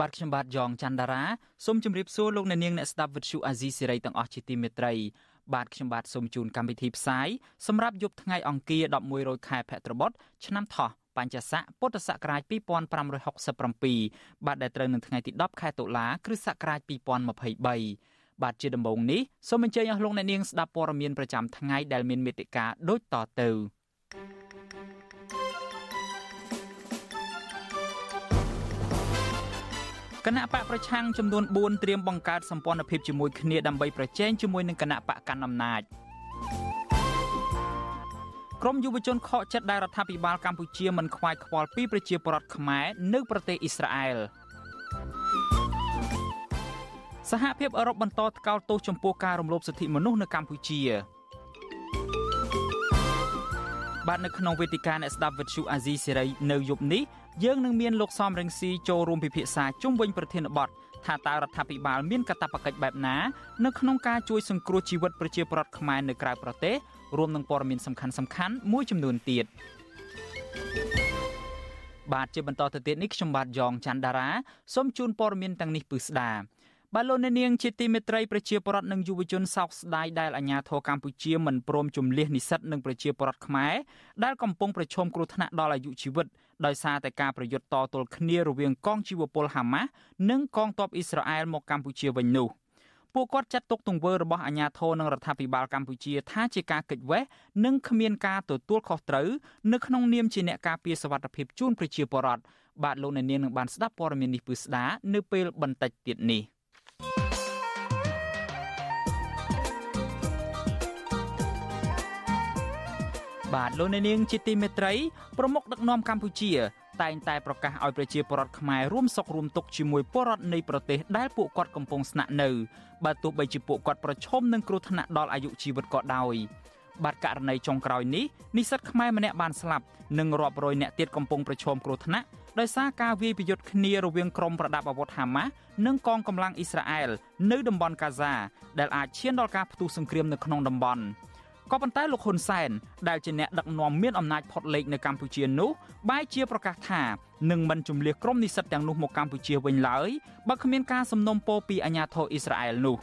បាទខ្ញុំបាទយ៉ងច័ន្ទដារាសូមជម្រាបសួរលោកអ្នកនាងអ្នកស្ដាប់ Vuthu Azizi Serai ទាំងអស់ជាទីមេត្រីបាទខ្ញុំបាទសូមជូនកម្មវិធីផ្សាយសម្រាប់យប់ថ្ងៃអង្គារ11រោចខែភទ្របទឆ្នាំថោះបញ្ញស័កពុទ្ធសករាជ2567បាទដែលត្រូវនៅថ្ងៃទី10ខែតុលាគ្រិស្តសករាជ2023បាទជាដំបូងនេះសូមអញ្ជើញអស់លោកអ្នកនាងស្ដាប់ព័ត៌មានប្រចាំថ្ងៃដែលមានមេត្តាដូចតទៅ គណៈបកប្រឆាំងចំនួន4ត្រៀមបង្កើតសម្ព័ន្ធភាពជាមួយគ្នាដើម្បីប្រជែងជាមួយនឹងគណៈបកកណ្ដាលអំណាចក្រមយុវជនខកចិត្តដែលរដ្ឋាភិបាលកម្ពុជាមិនខ្វាយខ្វល់ពីប្រជាពលរដ្ឋខ្មែរនៅប្រទេសអ៊ីស្រាអែលសហភាពអឺរ៉ុបបន្តថ្កោលទោសចំពោះការរំលោភសិទ្ធិមនុស្សនៅកម្ពុជាបាទនៅក្នុងវេទិកាអ្នកស្ដាប់វិទ្យុអាស៊ីសេរីនៅយប់នេះ យើងនឹងមានលោកសំរងស៊ីចូលរួមពិភាក្សាជុំវិញប្រធានបទថាតើរដ្ឋាភិបាលមានកាតព្វកិច្ចបែបណានៅក្នុងការជួយសង្គ្រោះជីវិតប្រជាពលរដ្ឋខ្មែរនៅក្រៅប្រទេសរួមនឹងព័ត៌មានសំខាន់សំខាន់មួយចំនួនទៀតបាទជាបន្តទៅទៀតនេះខ្ញុំបាទយ៉ងច័ន្ទដារាសូមជូនព័ត៌មានទាំងនេះពឺស្ដា បាទលោកអ្នកនាងជាទីមេត្រីប្រជាពលរដ្ឋនិងយុវជនសោកស្ដាយដែលអាជ្ញាធរកម្ពុជាមិនព្រមជំលះនិស្សិតនិងប្រជាពលរដ្ឋខ្មែរដែលកំពុងប្រឈមគ្រោះថ្នាក់ដល់អាយុជីវិតដោយសារតែការប្រយុទ្ធតទល់គ្នារវាងកងជីវពលហាម៉ាស់និងកងទ័ពអ៊ីស្រាអែលមកកម្ពុជាវិញនោះពួកគាត់ចាត់ទុកទង្វើរបស់អាជ្ញាធរនិងរដ្ឋាភិបាលកម្ពុជាថាជាការកិច្ចវេះនិងគ្មានការទទួលខុសត្រូវនៅក្នុងនាមជាអ្នកការពារសវត្ថិភាពជូនប្រជាពលរដ្ឋបាទលោកអ្នកនាងនឹងបានស្ដាប់ព័ត៌មាននេះពឺស្ដានៅពេលបន្តិចទៀតនេះ បាទលោកអ្នកនាងជាទីមេត្រីប្រមុខដឹកនាំកម្ពុជា តែងតែប្រកាសឲ្យប្រជាពលរដ្ឋខ្មែររួមសុខរួមទុក្ខជាមួយពលរដ្ឋនៃប្រទេសដែលពួកគាត់កំពុងស្នាក់នៅបើទោះបីជាពួកគាត់ប្រឈមនឹងគ្រោះថ្នាក់ដល់អាយុជីវិតក៏ដោយបាទករណីចុងក្រោយនេះនិស្សិតខ្មែរម្នាក់បានស្លាប់និងរាប់រយនាក់ទៀតកំពុងប្រឈមគ្រោះថ្នាក់ដោយសារការវាយប្រយុទ្ធគ្នារវាងក្រុមប្រដាប់អាវុធហាម៉ាស់និងកងកម្លាំងអ៊ីស្រាអែលនៅតំបន់កាហ្សាដែលអាចឈានដល់ការផ្ទុះសង្គ្រាមនៅក្នុងតំបន់ ក៏ប៉ុន្តែលោកហ៊ុនសែនដែលជាអ្នកដឹកនាំមានអំណាចផុតលេខនៅកម្ពុជានោះបែរជាប្រកាសថានឹងមិនជំលះក្រុមនិស្សិតទាំងនោះមកកម្ពុជាវិញឡើយបើគ្មានការសំណុំពរពីអាជ្ញាធរអ៊ីស្រាអែលនោះ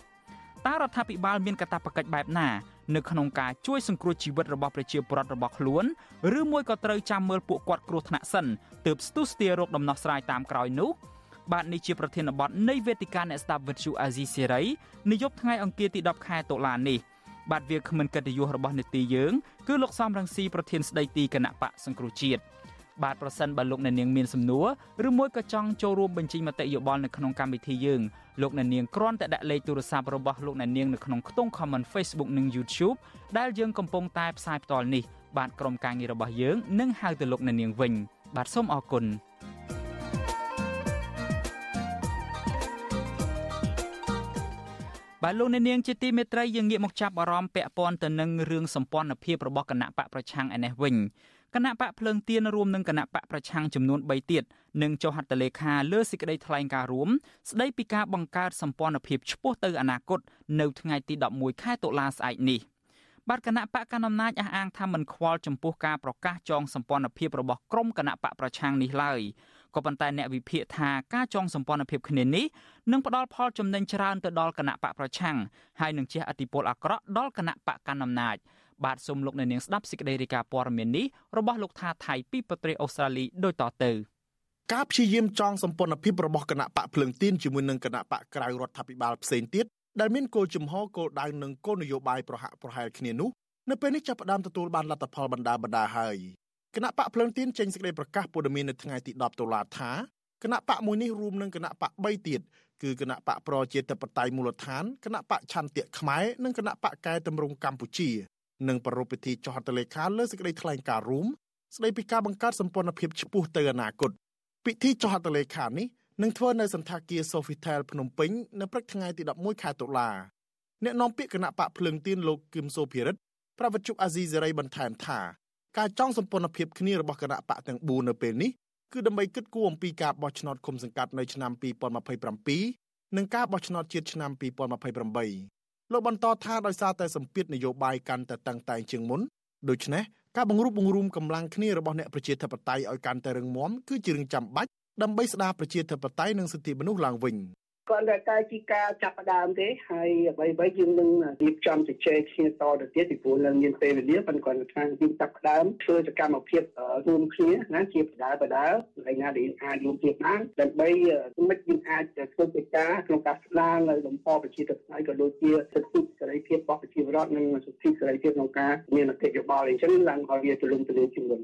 តើរដ្ឋាភិបាលមានកាតព្វកិច្ចបែបណានៅក្នុងការជួយសង្គ្រោះជីវិតរបស់ប្រជាពលរដ្ឋរបស់ខ្លួនឬមួយក៏ត្រូវចាំមើលពួកគាត់គ្រោះថ្នាក់សិនទើបស្ទុះស្ទាររកដំណោះស្រាយតាមក្រោយនោះបាទនេះជាប្រធានបទនៃវេទិកាអ្នកស្ដាប់វិទ្យុអាស៊ីសេរីនាយប់ថ្ងៃអង្គារទី10ខែតុលានេះ បាទវាគ្មិនកិត្តិយសរបស់នេតិយើងគឺលោកសំរងស៊ីប្រធានស្ដីទីគណៈបកសង្គ្រោះជាតិបាទប្រសិនបើលោកអ្នកនាងមានសំណួរឬមួយក៏ចង់ចូលរួមបញ្ចេញមតិយោបល់នៅក្នុងកម្មវិធីយើងលោកអ្នកនាងគ្រាន់តែដាក់លេខទូរស័ព្ទរបស់លោកអ្នកនាងនៅក្នុងខ្ទង់ comment Facebook និង YouTube ដែលយើងកំពុងតែផ្សាយផ្ទាល់នេះបាទក្រុមការងាររបស់យើងនឹងហៅទៅលោកអ្នកនាងវិញបាទសូមអរគុណ បាទលោកអ្នកនាងជាទីមេត្រីយើងងាកមកចាប់អារម្មណ៍ពាក់ព័ន្ធទៅនឹងរឿងសម្ព័ន្ធភាពរបស់គណៈបកប្រឆាំងឯនេះវិញគណៈបកភ្លើងទៀនរួមនឹងគណៈបកប្រឆាំងចំនួន3ទៀតនឹងចុះហត្ថលេខាលើសេចក្តីថ្លែងការណ៍រួមស្តីពីការបង្កើតសម្ព័ន្ធភាពឆ្ពោះទៅអនាគតនៅថ្ងៃទី11ខែតុលាស្អែកនេះបាទគណៈបកកណ្ដាលអំណាចអះអាងថាមិនខ្វល់ចំពោះការប្រកាសចងសម្ព័ន្ធភាពរបស់ក្រុមគណៈបកប្រឆាំងនេះឡើយ ក៏ប៉ុន្តែអ្នកវិភាគថាការចងសម្ព័ន្ធភាពគ្នានេះនឹងផ្ដល់ផលចំណេញច្រើនទៅដល់គណៈបកប្រឆាំងហើយនឹងជះឥទ្ធិពលអាក្រក់ដល់គណៈបកកណ្ដាលអំណាចបាទសូមលោកអ្នកនាងស្ដាប់សេចក្តីរាយការណ៍ព័ត៌មាននេះរបស់លោកថាថៃពីប្រទេសអូស្ត្រាលីដូចតទៅការព្យាយាមចងសម្ព័ន្ធភាពរបស់គណៈបកភ្លើងទៀនជាមួយនឹងគណៈបកក្រៅរដ្ឋាភិបាលផ្សេងទៀតដែលមានគោលជំហរគោលដៅនិងគោលនយោបាយប្រហាក់ប្រហែលគ្នានោះនៅពេលនេះចាប់ផ្ដើមទទួលបានលទ្ធផលបណ្ដាបណ្ដាហើយ គណៈបកភ្លើងទៀនចេញសេចក្តីប្រកាសព័ត៌មាននៅថ្ងៃទី10តុលាថាគណៈបកមួយនេះរួមនឹងគណៈបក3ទៀតគឺគណៈបកប្រជាធិបតេយ្យមូលដ្ឋានគណៈបកឆន្ទៈខ្មែរនិងគណៈបកកែតម្រង់កម្ពុជានិងប្រារព្ធពិធីចុះហត្ថលេខាលើសេចក្តីថ្លែងការណ៍រួមស្តីពីការបង្កើតសម្ព័ន្ធភាពឆ្ពោះទៅអនាគតពិធីចុះហត្ថលេខានេះនឹងធ្វើនៅសន្តាគារ Sofitel ភ្នំពេញនៅព្រឹកថ្ងៃទី11ខែតុលាអ្នកនាំពាក្យគណៈបកភ្លើងទៀនលោកគឹមសូភិរិទ្ធប្រវត្តិជអាស៊ីសេរីបន្ថែមថា ការចង់សម្ព័ន្ធភាពគ្នារបស់គណៈបកទាំង4នៅពេលនេះគឺដើម្បីគិតគូរអំពីការបោះឆ្នោតគុំសង្កាត់នៅឆ្នាំ2027និងការបោះឆ្នោតជាតិឆ្នាំ2028លោកបន្តថាដោយសារតែសម្ពាធនយោបាយកាន់តែតឹងតែងជាងមុនដូច្នេះការបង្រួបបង្រួមកម្លាំងគ្នារបស់អ្នកប្រជាធិបតេយ្យឲ្យកាន់តែរឹងមាំគឺជារឿងចាំបាច់ដើម្បីស្ដារប្រជាធិបតេយ្យនិងសិទ្ធិមនុស្សឡើងវិញ។ គ្រាន់តែតែជាការចាប់ផ្ដើមទេហើយអ្វីអ្វីយើងនឹងរៀបចំជជែកគ្នាតទៅទៀតពីព្រោះនៅមានពេលវេលាប៉ុន្តែគ្រាន់តែថាយើងចាប់ផ្ដើមធ្វើសកម្មភាពរួមគ្នាណាជាបដាបដាហើយណាដែលអាចរួមទៀតបានដើម្បីមិនយើងអាចធ្វើកិច្ចការក្នុងការស្ដារនៅលំហប្រជាធិបតេយ្យក៏ដូចជាសិទ្ធិសេរីភាពរបស់ប្រជាពលរដ្ឋនិងសិទ្ធិសេរីភាពក្នុងការមានមតិយោបល់អញ្ចឹងឡើងឲ្យវាទូលំទូលាយជាងមុន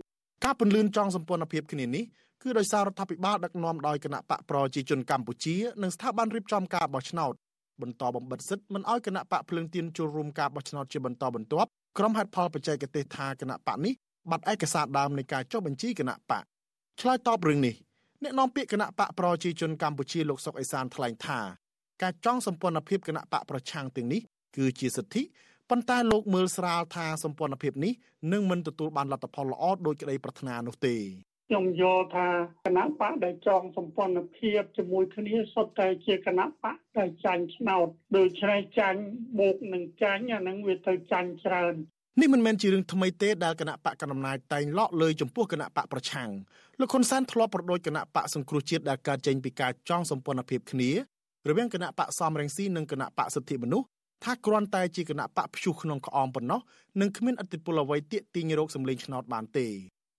ការពន្លឿនចង់សម្ព័ន្ធភាពគ្នានេះ គឺដោយសាររដ្ឋាភិបាលដឹកនាំដោយគណៈបកប្រជាជនកម្ពុជានិងស្ថាប័នរៀបចំការបោះឆ្នោតបន្តបំបិទសិទ្ធិមិនឲ្យគណៈបកភ្លើងទៀនចូលរួមការបោះឆ្នោតជាបន្តបន្ទាប់ក្រុមហេតុផលបច្ចេកទេសថាគណៈបកនេះបាត់ឯកសារដើមនៃការចុះបញ្ជីគណៈបកឆ្លើយតបរឿងនេះអ្នកនាំពាក្យគណៈបកប្រជាជនកម្ពុជាលោកសុកអេសានថ្លែងថាការចង់សម្ព័ន្ធភាពគណៈបកប្រឆាំងទាំងនេះគឺជាសិទ្ធិប៉ុន្តែលោកមើលស្រាលថាសម្ព័ន្ធភាពនេះនឹងមិនទទួលបានលទ្ធផលល្អដោយក្តីប្រាថ្នានោះទេ ខ្ញុំយល់ថាគណៈបកដែលចងសម្ព័ន្ធភាពជាមួយគ្នាសុទ្ធតែជាគណៈបកដែលចាញ់ឆ្នោតដូច្នេះចាញ់បូកនឹងចាញ់អានឹងវាទៅចាញ់ច្រើននេះមិនមែនជារឿងថ្មីទេដែលគណៈបកកណ្ដាលអំណាចតែងលក់លើចំពោះគណៈបកប្រឆាំងលោកហ៊ុនសែនធ្លាប់ប្រដូចគណៈបកសង្គ្រោះជាតិដែលកើតចេញពីការចងសម្ព័ន្ធភាពគ្នារវាងគណៈបកសំរងស៊ីនិងគណៈបកសិទ្ធិមនុស្សថាគ្រាន់តែជាគណៈបកព្យុះក្នុងក្អមប៉ុណ្ណោះនិងគ្មានអធិបុលអ្វីទាក់ទាញរោគសម្លេងឆ្នោតបានទេ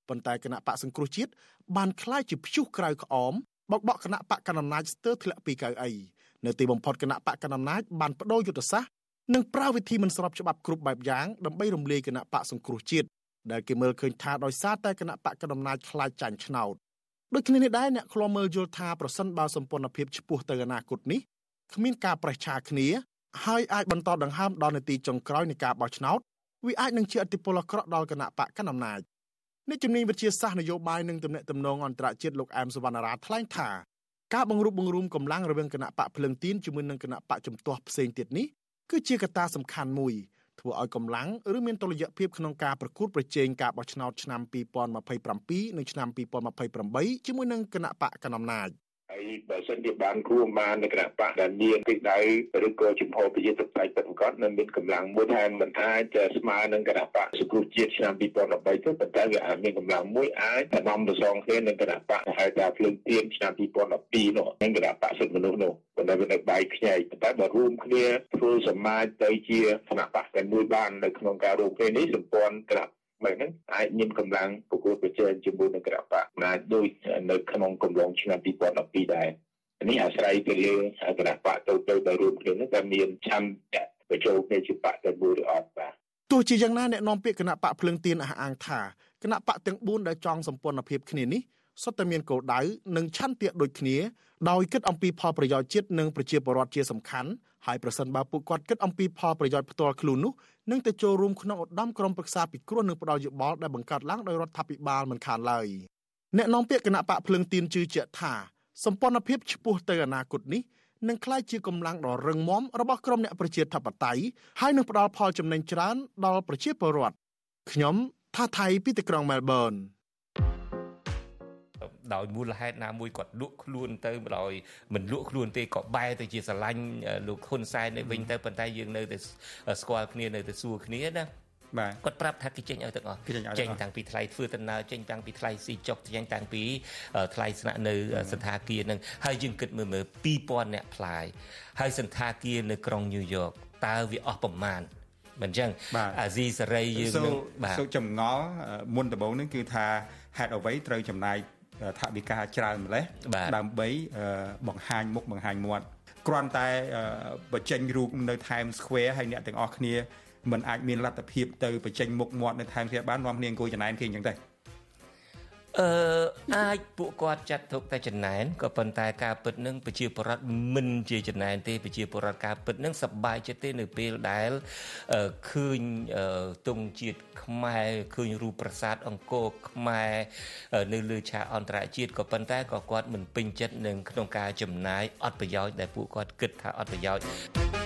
ប៉ុន្តែគណៈបកសង្គ្រោះជាតិបានคล้ายជាព្យុះក្រៅក្អមបកបកគណៈបកកណ្ដាលអំណាចស្ទើរធ្លាក់ពីកៅអីនៅទីបំផុតគណៈបកកណ្ដាលអំណាចបានបដូរយុទ្ធសាស្ត្រនិងប្រើវិធីមិនស្របច្បាប់គ្រប់បែបយ៉ាងដើម្បីរំលាយគណៈបកសង្គ្រោះជាតិដែលគេមើលឃើញថាដោយសារតែគណៈបកកណ្ដាលអំណាចខ្លាចចាញ់ឆ្នោតដូចគ្នានេះដែរអ្នកខ្លំមើលយល់ថាប្រសិនបើសម្ព័ន្ធភាពឆ្ពោះទៅអនាគតនេះគ្មានការប្រេះឆាគ្នាហើយអាចបន្តដង្ហើមដល់នាទីចុងក្រោយនៃការបោះឆ្នោតវាអាចនឹងជាអតិពលអាក្រក់ដល់គណៈបកកណ្ដាលអំណាច អ្នកជំនាញវិទ្យាសាស្ត្រនយោបាយនិងទំនាក់ទំនងអន្តរជាតិលោកអែមសវណ្ណរាថ្លែងថាការបង្រួបបង្រួមកម្លាំងរវាងគណៈបកភ្លឹងទៀនជាមួយនឹងគណៈបកជំទាស់ផ្សេងទៀតនេះគឺជាកត្តាសំខាន់មួយធ្វើឲ្យកម្លាំងឬមានតុល្យភាពក្នុងការប្រកួតប្រជែងការបោះឆ្នោតឆ្នាំ2027និងឆ្នាំ2028ជាមួយនឹងគណៈបកកណ្ដាលអំណាច ហើយបើសិនជាបានរួមបាននៅគណៈបកដែលមានទិសដៅឬក៏ជំហរប្រជាធិបតេយ្យពិតប្រាកដនៅមានកម្លាំងមួយដែលមិនអាចស្មើនឹងគណៈបកសង្គ្រោះជាតិឆ្នាំ2013ទេប៉ុន្តែវាអាចមានកម្លាំងមួយអាចតំណប្រសងគ្នានឹងគណៈបកហៅថាភ្លើងទៀនឆ្នាំ2012នោះនិងគណៈបកសិទ្ធិមនុស្សនោះប៉ុន្តែវានៅបែកខ្ញែកប៉ុន្តែបើរួមគ្នាធ្វើសមាជទៅជាគណៈបកតែមួយបាននៅក្នុងការរួមគ្នានេះសម្ព័ន្ធគណៈ បែបហ្នឹងអាចមានកម្លាំងប្រកួតប្រជែងជាមួយនឹងគណៈបកណាដូចនៅក្នុងកំឡុងឆ្នាំ2012ដែរនេះអាស្រ័យទៅលើគណៈបកទៅទៅដែលរួមគ្នានឹងតែមានឆន្ទៈបញ្ចូលគ្នាជាបកតែមួយឬអត់បាទទោះជាយ៉ាងណាអ្នកនាំពាក្យគណៈបកភ្លឹងទៀនអះអាងថាគណៈបកទាំង4ដែលចង់សម្ព័ន្ធភាពគ្នានេះ សុទ្ធតែមានគោលដៅនិងឆន្ទៈដូចគ្នាដោយគិតអំពីផលប្រយោជន៍ជាតិនិងប្រជាពលរដ្ឋជាសំខាន់ហើយប្រសិនបើពួកគាត់គិតអំពីផលប្រយោជន៍ផ្ទាល់ខ្លួននោះនឹងទៅចូលរួមក្នុងឧត្តមក្រុមប្រឹក្សាពិគ្រោះនិងផ្ដល់យោបល់ដែលបង្កើតឡើងដោយរដ្ឋាភិបាលមិនខានឡើយអ្នកនាំពាក្យគណៈបកភ្លឹងទៀនជឿជាក់ថាសម្ព័ន្ធភាពឆ្ពោះទៅអនាគតនេះនឹងក្លាយជាកម្លាំងដ៏រឹងមាំរបស់ក្រុមអ្នកប្រជាធិបតេយ្យហើយនឹងផ្ដល់ផលចំណេញច្រើនដល់ប្រជាពលរដ្ឋខ្ញុំថាថៃពីទីក្រុងមែលប៊ន ដោយមូលហេតុណាមួយគាត់លក់ខ្លួនទៅដោយមិនលក់ខ្លួនទេក៏បែរទៅជាស្រឡាញ់លោកហ៊ុនសែននៅវិញទៅប៉ុន្តែយើងនៅតែស្គាល់គ្នានៅតែសួរគ្នាណាបាទគាត់ប្រាប់ថាគេចេញឲ្យទាំងអស់ចេញតាំងពីថ្លៃធ្វើដំណើរចេញតាំងពីថ្លៃស៊ីចុកចេញតាំងពីថ្លៃស្នាក់នៅសន្តាគារនឹងហើយយើងគិតមើលមើល2000អ្នកផ្លាយហើយសន្តាគារនៅក្រុងញូវយ៉កតើវាអស់ប្រមាណមិនអញ្ចឹងអាស៊ីសេរីយើងនឹងបាទសូចម្ងល់មុនដំបូងនេះគឺថាហេតុអ្វីត្រូវចំណាយ ថវិកាច្រើនម្លេះដើម្បីបង្ហាញមុខបង្ហាញមាត់គ្រាន់តែបញ្ចេញរូបនៅ Times Square ហើយអ្នកទាំងអស់គ្នាมันអាចមានលទ្ធភាពទៅបញ្ចេញមុខមាត់នៅ Times Square បាននាំគ្នាអង្គុយចំណែនគេអញ្ចឹងទេ អឺអាចពួកគាត់ចាត់ទុកតែចំណែនក៏ប៉ុន្តែការពិតនឹងប្រជាពលរដ្ឋមិនជាចំណែនទេប្រជាពលរដ្ឋការពិតនឹងសប្បាយចិត្តទេនៅពេលដែលឃើញទង់ជាតិខ្មែរឃើញរូបប្រាសាទអង្គរខ្មែរនៅលើឆាកអន្តរជាតិក៏ប៉ុន្តែក៏គាត់មិនពេញចិត្តនឹងក្នុងការចំណាយអត់ប្រយោជន៍ដែលពួកគាត់គិតថាអត់ប្រយោជន៍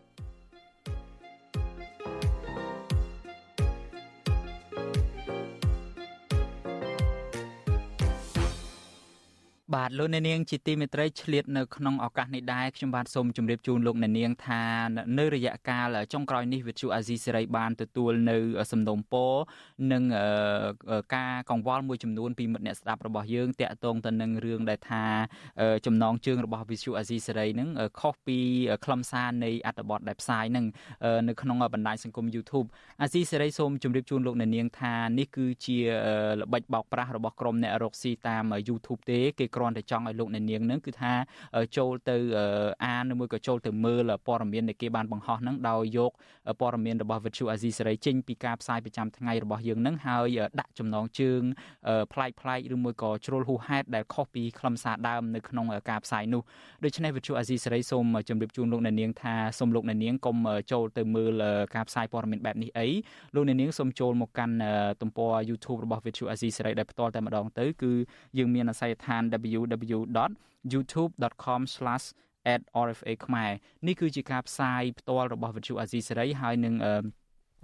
បាទលោកអ្នកនាងជាទីមេត្រីឆ្លៀតនៅក្នុងឱកាសនេះដែរខ្ញុំបាទសូមជម្រាបជូនលោកអ្នកនាងថានៅរយៈកាលចុងក្រោយនេះវិទ្យុអាស៊ីសេរីបានទទួលនៅសំណុំពរនិងការកង្វល់មួយចំនួនពីមិត្តអ្នកស្ដាប់របស់យើងតាក់ទងទៅនឹងរឿងដែលថាចំណងជើងរបស់វិទ្យុអាស៊ីសេរីនឹងខុសពីខ្លឹមសារនៃអត្ថបទដែលផ្សាយនឹងនៅក្នុងបណ្ដាញសង្គម YouTube អាស៊ីសេរីសូមជម្រាបជូនលោកអ្នកនាងថានេះគឺជាល្បិចបោកប្រាស់របស់ក្រុមអ្នករកស៊ីតាម YouTube ទេគេគ្រាន់តែចង់ឲ្យលោកអ្នកនាងនឹងគឺថាចូលទៅអានឬមួយក៏ចូលទៅមើលព័ត៌មានដែលគេបានបង្ហោះហ្នឹងដោយយកព័ត៌មានរបស់ Virtual Asia សេរីចេញពីការផ្សាយប្រចាំថ្ងៃរបស់យើងហ្នឹងហើយដាក់ចំណងជើងប្លែកប្លែកឬមួយក៏ជ្រុលហួសហេតុដែលខុសពីខ្លឹមសារដើមនៅក្នុងការផ្សាយនោះដូច្នេះ Virtual Asia សេរីសូមជម្រាបជូនលោកអ្នកនាងថាសូមលោកអ្នកនាងកុំចូលទៅមើលការផ្សាយព័ត៌មានបែបនេះអីលោកអ្នកនាងសូមចូលមកកាន់ទំព័រ YouTube របស់ Virtual Asia សេរីដែលផ្ទាល់តែម្ដងទៅគឺយើងមានអាស័យដ្ឋាន www.youtube.com/@rfa ខ្មែរនេះគឺជាការផ្សាយផ្ទាល់របស់ Virtual Asia សេរីហើយនឹង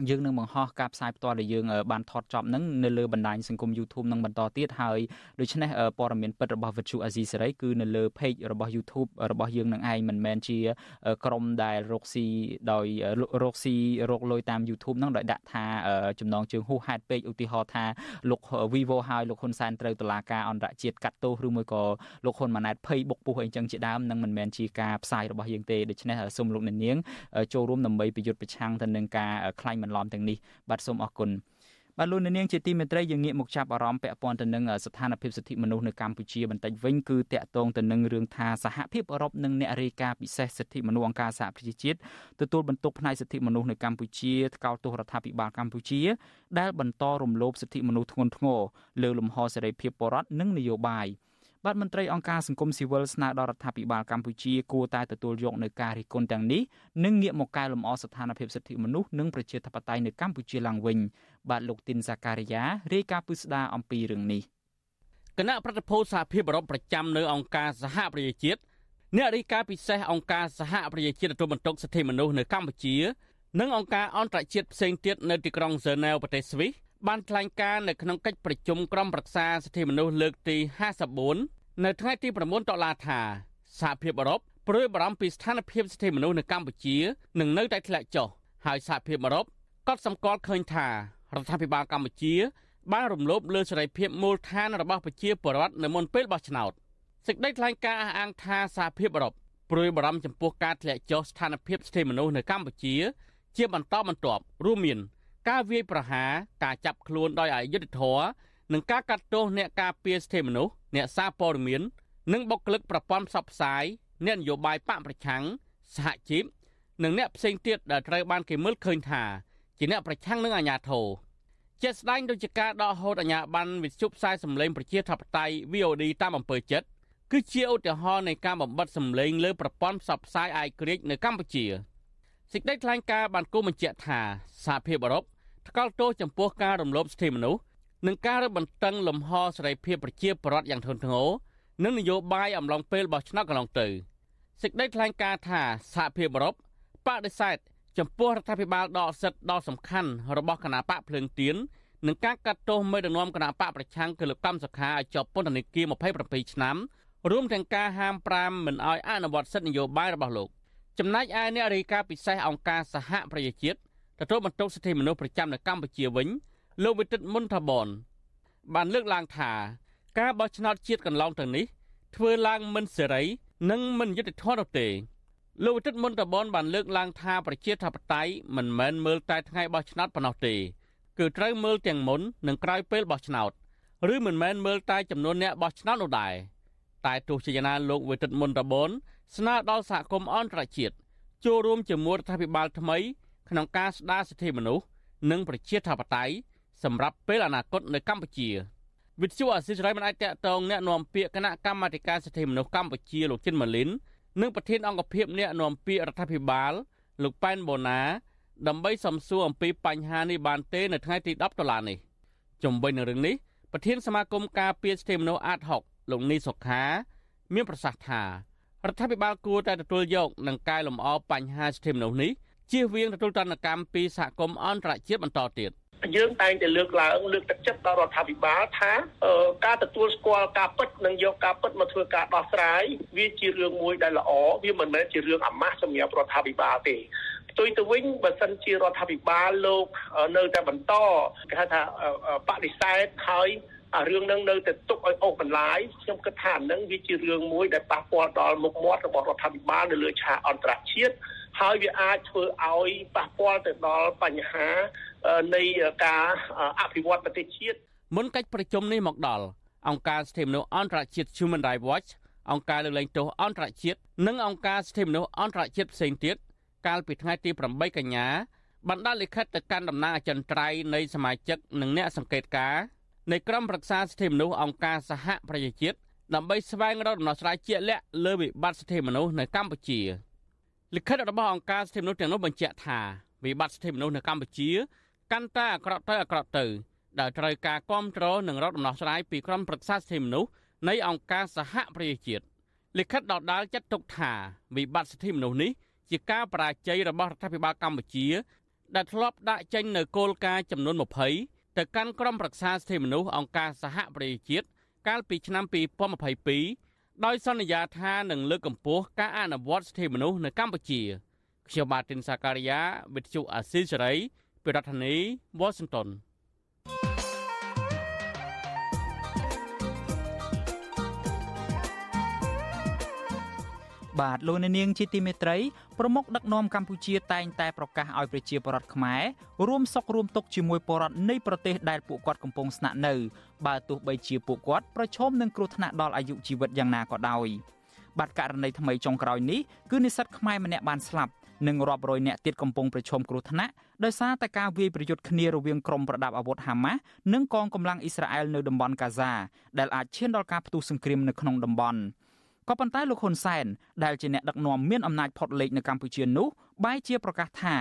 យើងនឹងបង្ហោះការផ្សាយផ្ទាល់ដែលយើងបានថតចប់នឹងនៅលើបណ្ដាញសង្គម YouTube នឹងបន្តទៀតហើយដូច្នេះព័ត៌មានពិតរបស់ Virtual Asia សេរីគឺនៅលើ page របស់ YouTube របស់យើងនឹងឯងមិនមែនជាក្រុមដែលរកស៊ីដោយរកស៊ីរកលុយតាម YouTube នឹងដោយដាក់ថាចំណងជើងហួសហេតុពេកឧទាហរណ៍ថាលោក Vivo ហើយលោកហ៊ុនសែនត្រូវតុលាការអន្តរជាតិកាត់ទោសឬមួយក៏លោកហ៊ុនម៉ាណែតភ័យបុកពុះអីចឹងជាដើមនឹងមិនមែនជាការផ្សាយរបស់យើងទេដូច្នេះសូមលោកអ្នកនាងចូលរួមដើម្បីប្រយុទ្ធប្រឆាំងទៅនឹងការខ្លាញ់បន្លំទាំងនេះបាទសូមអរគុណបាទលោកនាងជាទីមេត្រីយើងងាកមកចាប់អារម្មណ៍ពាក់ព័ន្ធទៅនឹងស្ថានភាពសិទ្ធិមនុស្សនៅកម្ពុជាបន្តិចវិញគឺតាក់ទងទៅនឹងរឿងថាសហភាពអឺរ៉ុបនិងអ្នករាយការណ៍ពិសេសសិទ្ធិមនុស្សអង្គការសហប្រជាជាតិទទួលបន្ទុកផ្នែកសិទ្ធិមនុស្សនៅកម្ពុជាថ្កោលទោសរដ្ឋាភិបាលកម្ពុជា ដែលបន្តរំលោភសិទ្ធិមនុស្សធ្ងន់ធ្ងរលើលំហសេរីភាពបរិបទនិងនយោបាយ។ បាទមន្ត្រីអង្គការសង្គមស៊ីវិលស្នើដល់រដ្ឋាភិបាលកម្ពុជាគួរតែទទួលយកនៅការរិះគន់ទាំងនេះនិងងាកមកកែលម្អស្ថានភាពសិទ្ធិមនុស្សនិងប្រជាធិបតេយ្យនៅកម្ពុជាឡើងវិញបាទលោកទីនសាការីយ៉ារាយការណ៍ពិស្ដារអំពីរឿងនេះគណៈប្រតិភូសហភាពអឺរ៉ុបប្រចាំនៅអង្គការសហប្រជាជាតិអ្នករាយការណ៍ពិសេសអង្គការសហប្រជាជាតិទទួលបន្ទុកសិទ្ធិមនុស្សនៅកម្ពុជា និងអង្គការអន្តរជាតិផ្សេងទៀតនៅទីក្រុងហ្សឺណែវប្រទេសស្វីស បានថ្លែងការណ៍នៅក្នុងកិច្ចប្រជុំក្រុមប្រឹក្សាសិទ្ធិមនុស្សលើកទី54នៅថ្ងៃទី9តុលាថាសហភាពអឺរ៉ុបព្រួយបារម្ភពីស្ថានភាពសិទ្ធិមនុស្សនៅកម្ពុជានឹងនៅតែធ្លាក់ចុះហើយសហភាពអឺរ៉ុបក៏សម្គាល់ឃើញថារដ្ឋាភិបាលកម្ពុជា បានរំលោភលើសេរីភាពមូលដ្ឋានរបស់ប្រជាពលរដ្ឋនៅមុនពេលបោះឆ្នោតសេចក្តីថ្លែងការណ៍អះអាងថាសហភាពអឺរ៉ុបព្រួយបារម្ភចំពោះការធ្លាក់ចុះស្ថានភាពសិទ្ធិមនុស្សនៅកម្ពុជា ជាបន្តបន្ទាប់រួមមាន ការវាយប្រហារការចាប់ខ្លួនដោយអយុត្តិធម៌និងការកាត់ទោសអ្នកការពារសិទ្ធិមនុស្សអ្នកសារព័ត៌មាននិងបុគ្គលិកប្រព័ន្ធផ្សព្វផ្សាយអ្នកនយោបាយបកប្រឆាំងសហជីពនិងអ្នកផ្សេងទៀតដែលត្រូវបានគេមើលឃើញថាជាអ្នកប្រឆាំងនឹងអាញាធរជាស្ដែងដូចជាការដកហូតអាញាបានវិទ្យុផ្សាយសម្លេងប្រជាធិបតេយ្យ VOD តាមអំពើចិត្តគឺជាឧទាហរណ៍នៃការបំបត្តិសម្លេងលើប្រព័ន្ធផ្សព្វផ្សាយអាយក្រិចនៅកម្ពុជាសេចក្តីថ្លែងការណ៍បានគូបញ្ជាក់ថាសហភាពអឺរ៉ុប ថ្កោលទោសចំពោះការរំលោភសិទ្ធិមនុស្សនិងការរឹតបន្តឹងលំហសេរីភាពប្រជាពលរដ្ឋយ៉ាងធ្ងន់ធ្ងរនិងនយោបាយអំឡុងពេលបោះឆ្នោតកន្លងទៅសេចក្តីថ្លែងការណ៍ថាសហភាពអឺរ៉ុបបដិសេធចំពោះរដ្ឋាភិបាលដកសិទ្ធិដ៏សំខាន់របស់គណៈបកភ្លើងទៀននិងការកាត់ទោសមេដឹកនាំគណៈបកប្រឆាំងគឺលោកកម្មសុខាឲ្យជាប់ពន្ធនាគារ27ឆ្នាំរួមទាំងការហាមប្រាមមិនឲ្យអនុវត្តសិទ្ធិនយោបាយរបស់លោកចំណែកឯអ្នករាយការណ៍ពិសេសអង្គការសហប្រជាជាតិ ទទួលបន្ទុកសិទ្ធិមនុស្សប្រចាំនៅកម្ពុជាវិញលោកវិទិតមុនថាបនបានលើកឡើងថាការបោះឆ្នោតជាតិកន្លងទៅនេះធ្វើឡើងមិនសេរី និងមិនយុត្តិធម៌នោះទេលោកវិទិតមុនតបនបានលើកឡើងថាប្រជាធិបតេយ្យមិនមែនមើលតែថ្ងៃបោះឆ្នោតប៉ុណ្ណោះទេគឺត្រូវមើលទាំងមុននិងក្រោយពេលបោះឆ្នោតឬមិនមែនមើលតែចំនួនអ្នកបោះឆ្នោតនោះដែរតែទោះជាយ៉ាងណាលោកវិទិតមុនតបនស្នើដល់សហគមន៍អន្តរជាតិចូលរួមជាមួយរដ្ឋាភិបាលថ្មី ក្នុងការស្ដារសិទ្ធិមនុស្សនិងប្រជាធិបតេយ្យសម្រាប់ពេលអនាគតនៅកម្ពុជាវិទ្យុអាស៊ីសេរីមិនអាចតាក់ទងអ្នកនាំពាក្យគណៈកម្មាធិការសិទ្ធិមនុស្សកម្ពុជាលោកចិនម៉ាលីននិងប្រធានអង្គភិបអ្នកនាំពាក្យរដ្ឋាភិបាលលោកប៉ែនបូណាដើម្បីសំសួរអំពីបញ្ហានេះបានទេនៅថ្ងៃទី10ដុល្លារនេះជំវិញនឹងរឿងនេះប្រធានសមាគមការពារសិទ្ធិមនុស្សអាត6លោកនីសុខា មានប្រសាសន៍ថារដ្ឋាភិបាលគួរតែទទួលយកនិងកែលម្អបញ្ហាសិទ្ធិមនុស្សនេះ ជៀសវាងទទួលទណ្ឌកម្មពីសហគមន៍អន្តរជាតិបន្តទៀតយើងតែងតែលើកឡើងលើកទឹកចិត្តដល់រដ្ឋាភិបាលថាការទទួលស្គាល់ការពិតនិងយកការពិតមកធ្វើការដោះស្រាយវាជារឿងមួយដែលល្អវាមិនមែនជារឿងអាម៉ាស់សម្រាប់រដ្ឋាភិបាលទេផ្ទុយទៅវិញបើសិនជារដ្ឋាភិបាលលោកនៅតែបន្តគេហៅថាបដិសេធហើយអារឿងនឹងនៅតែទុកឲ្យអូសបន្លាយខ្ញុំគិតថានឹងវាជារឿងមួយដែលប៉ះពាល់ដល់មុខមាត់របស់រដ្ឋាភិបាលនៅលើឆាកអន្តរជាតិ ហើយវាអាចធ្វើឲ្យប៉ះពាល់ទៅដល់បញ្ហានៃការអភិវឌ្ឍប្រទេសជាតិមុនកិច្ចប្រជុំនេះមកដល់អង្គការសិទ្ធិមនុស្សអន្តរជាតិ Human Rights Watch អង្គការលើកលែងទោសអន្តរជាតិនិងអង្គការសិទ្ធិមនុស្សអន្តរជាតិផ្សេងទៀតកាលពីថ្ងៃទី8កញ្ញាបានដាក់លិខិតទៅកាន់តំណាងអចិន្ត្រៃយ៍នៃសមាជិកនិងអ្នកសង្កេតការណ៍នៃក្រុមប្រឹក្សាសិទ្ធិមនុស្សអង្គការសហប្រជាជាតិដើម្បីស្វែងរកដំណោះស្រាយជាក់លាក់លើវិបត្តិសិទ្ធិមនុស្សនៅកម្ពុជា លិខិតរបស់អង្គការសិទ្ធិមនុស្សទាំងនោះបញ្ជាក់ថាវិបត្តិសិទ្ធិមនុស្សនៅកម្ពុជាកាន់តែអាក្រក់ទៅអាក្រក់ទៅដែលត្រូវការគ្រប់គ្រងនិងរកដំណោះស្រាយពីក្រុមប្រឹក្សាសិទ្ធិមនុស្សនៃអង្គការសហប្រជាជាតិលិខិតដដាលចាត់ទុកថាវិបត្តិសិទ្ធិមនុស្សនេះជាការបរាជ័យរបស់រដ្ឋាភិបាលកម្ពុជា ដែលធ្លាប់ដាក់ចេញនៅគោលការណ៍ចំនួន20ទៅកាន់ក្រុមប្រឹក្សាសិទ្ធិមនុស្សអង្គការសហប្រជាជាតិកាលពីឆ្នាំ2022 ដោយសន្យាថានឹងលើកកម្ពស់ការអនុវត្តសិទ្ធិមនុស្សនៅកម្ពុជាខ្ញុំបាទទីនសាការីយ៉ាវិទ្យុអាស៊ីសេរីពីរដ្ឋធានី Washington បាទលោកអ្នកនាងជាទីមេត្រីប្រមុខដឹកនាំកម្ពុជាតែងតែប្រកាសឲ្យប្រជាពលរដ្ឋខ្មែររួមសុខរួមទុក្ខជាមួយពលរដ្ឋនៃប្រទេសដែលពួកគាត់កំពុងស្នាក់នៅបើទោះបីជាពួកគាត់ប្រឈមនឹងគ្រោះថ្នាក់ដល់អាយុជីវិតយ៉ាងណាក៏ដោយបាទករណីថ្មីចុងក្រោយនេះគឺនិស្សិតខ្មែរម្នាក់បានស្លាប់និងរាប់រយនាក់ទៀតកំពុងប្រឈមគ្រោះថ្នាក់ដោយសារតែការវាយប្រយុទ្ធគ្នារវាងក្រុមប្រដាប់អាវុធហាម៉ាស់និងកងកម្លាំងអ៊ីស្រាអែលនៅតំបន់កាហ្សាដែលអាចឈានដល់ការផ្ទុះសង្គ្រាមនៅក្នុងតំបន់ ក៏ប៉ុន្តែលោកហ៊ុនសែនដែលជាអ្នកដឹកនាំមានអំណាចផុតលេខនៅកម្ពុជានោះបែរជាប្រកាសថា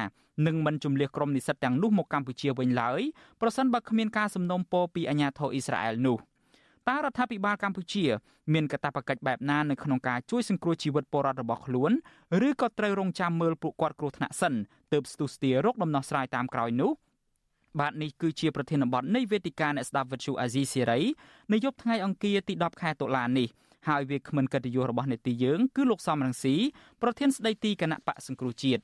នឹងមិនជំលះក្រុមនិស្សិតទាំងនោះមកកម្ពុជាវិញឡើយប្រសិនបើគ្មានការសំណូមពរពីអាជ្ញាធរអ៊ីស្រាអែលនោះ។តើរដ្ឋាភិបាលកម្ពុជា មានកាតព្វកិច្ចបែបណានៅក្នុងការជួយសង្គ្រោះជីវិតពលរដ្ឋរបស់ខ្លួនឬក៏ត្រូវរងចាំមើលពួកគាត់គ្រោះថ្នាក់សិនទើបស្ទុះស្ទាររកដំណោះស្រាយតាមក្រោយនោះបាទនេះគឺជាប្រធានបទនៃវេទិកាអ្នកស្ដាប់វិទ្យុអាស៊ីសេរីនៅយប់ថ្ងៃអង្គារទី10ខែតុលានេះ ហើយវាគ្មិនកិត្តិយសរបស់នេតិយើងគឺលោកសំរងស៊ីប្រធានស្ដីទីគណៈបកសង្គ្រោះជាតិ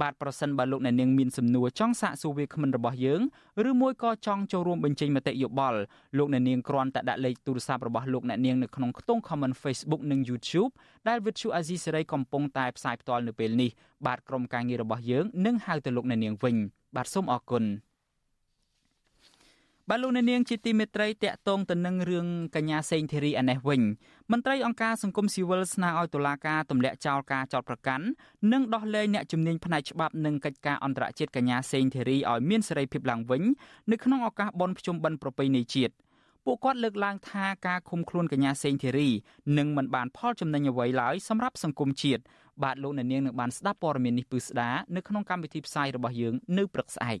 បាទប្រសិនបើលោកអ្នកនាងមានសំណួរចង់សាកសួរវាគ្មិនរបស់យើងឬមួយក៏ចង់ចូលរួមបញ្ចេញមតិយោបល់លោកអ្នកនាងគ្រាន់តែដាក់លេខទូរស័ព្ទរបស់លោកអ្នកនាងនៅក្នុងខ្ទង់ comment Facebook និង YouTube ដែល Vithu Azizi Serai កំពុងតែផ្សាយផ្ទាល់នៅពេលនេះបាទក្រុមការងាររបស់យើងនឹងហៅទៅលោកអ្នកនាងវិញបាទសូមអរគុណ បាទលោកអ្នកនាងជាទីមេត្រីតកតងទៅនឹងរឿងកញ្ញាសេងធីរីអានេះវិញមន្ត្រីអង្គការសង្គមស៊ីវិលស្នើឲ្យតុលាការទម្លាក់ចោលការចោទប្រកាន់និងដោះលែងអ្នកជំនាញផ្នែកច្បាប់និងកិច្ចការអន្តរជាតិកញ្ញាសេងធីរីឲ្យមានសេរីភាពឡើងវិញនៅក្នុងឱកាសបុណ្យភ្ជុំបិណ្ឌប្រពៃណីជាតិពួកគាត់លើកឡើងថាការឃុំខ្លួនកញ្ញាសេងធីរីនឹងមិនបានផលចំណេញអ្វីឡើយសម្រាប់សង្គមជាតិបាទលោកអ្នកនាងនឹងបានស្ដាប់ព័ត៌មាននេះពឺស្ដានៅក្នុងកម្មវិធីផ្សាយរបស់យើងនៅព្រឹកស្អែក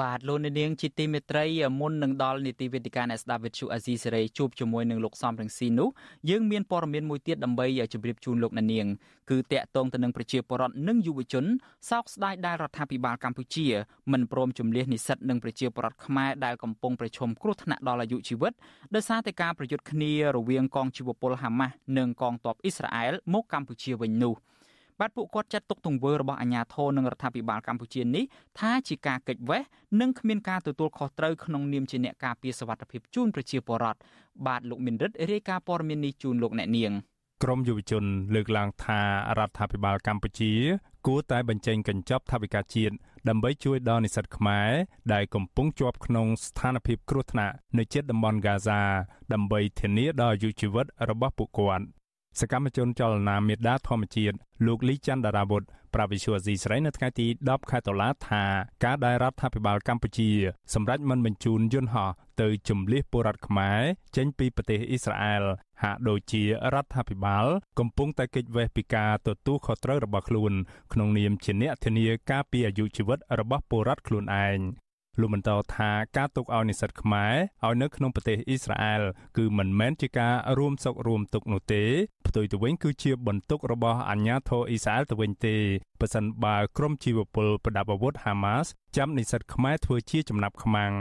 បាទលោកនាងជាទីមេត្រីមុននឹងដល់នីតិវេទិកាអ្នកស្ដាប់វិទ្យុអាស៊ីសេរីជួបជាមួយនឹងលោកសំរងស៊ីនោះយើងមានព័ត៌មានមួយទៀតដើម្បីជម្រាបជូនលោកនាងគឺតកតងទៅនឹងប្រជាពលរដ្ឋនិងយុវជនសោកស្ដាយដែលរដ្ឋាភិបាលកម្ពុជាមិនព្រមជំលះនិស្សិតនិងប្រជាពលរដ្ឋខ្មែរដែលកំពុងប្រឈមគ្រោះថ្នាក់ដល់អាយុជីវិតដោយសារតែការប្រយុទ្ធគ្នារវាងកងជីវពលហាម៉ាស់និងកងទ័ពអ៊ីស្រាអែលមកកម្ពុជាវិញនោះ។ បាទពួកគាត់ចាត់ទុកទង្វើរបស់អាជ្ញាធរនិងរដ្ឋាភិបាលកម្ពុជានេះថាជាការកិច្ចវេះនិងគ្មានការទទួលខុសត្រូវក្នុងនាមជាអ្នកការពារសវត្ថិភាពជូនប្រជាពលរដ្ឋបាទលោកមីនរិទ្ធរាយការណ៍ព័ត៌មាននេះជូនលោកអ្នកនាងក្រមយុវជនលើកឡើងថារដ្ឋាភិបាលកម្ពុជា គួរតែបញ្ចេញកញ្ចប់ថវិកាជាតិដើម្បីជួយដល់និស្សិតខ្មែរដែលកំពុងជាប់ក្នុងស្ថានភាពគ្រោះថ្នាក់នៅជិតតំបន់ហ្គាហ្សាដើម្បីធានាដល់អាយុជីវិតរបស់ពួកគាត់ សកម្មជនចលនាមេដាធម្មជាតិលោកលីច័ន្ទដារាវុធប្រាវិសុអាស៊ីស្រីនៅថ្ងៃទី10ខែតុលាថាការដែលរដ្ឋាភិបាលកម្ពុជាសម្រេចមិនបញ្ជូនយន្តហោះទៅជំលះពលរដ្ឋខ្មែរចេញពីប្រទេសអ៊ីស្រាអែលហាក់ដូចជារដ្ឋាភិបាល កំពុងតែគេចវេះពីការទទួលខុសត្រូវរបស់ខ្លួន ក្នុងនាមជាអ្នកធានាការពារអាយុជីវិតរបស់ពលរដ្ឋខ្លួនឯង លោកបន្តថាការទុកឲ្យនិស្សិតខ្មែរឲ្យនៅក្នុងប្រទេសអ៊ីស្រាអែលគឺមិនមែនជាការរួមសុខរួមទុក្ខនោះទេផ្ទុយទៅវិញគឺជាបន្ទុករបស់អាជ្ញាធរអ៊ីស្រាអែលទៅវិញទេប៉ះសិនបើក្រុមជីវពលប្រដាប់អាវុធហាម៉ាសចាំនិស្សិតខ្មែរធ្វើជាចំណាប់ខ្មាំង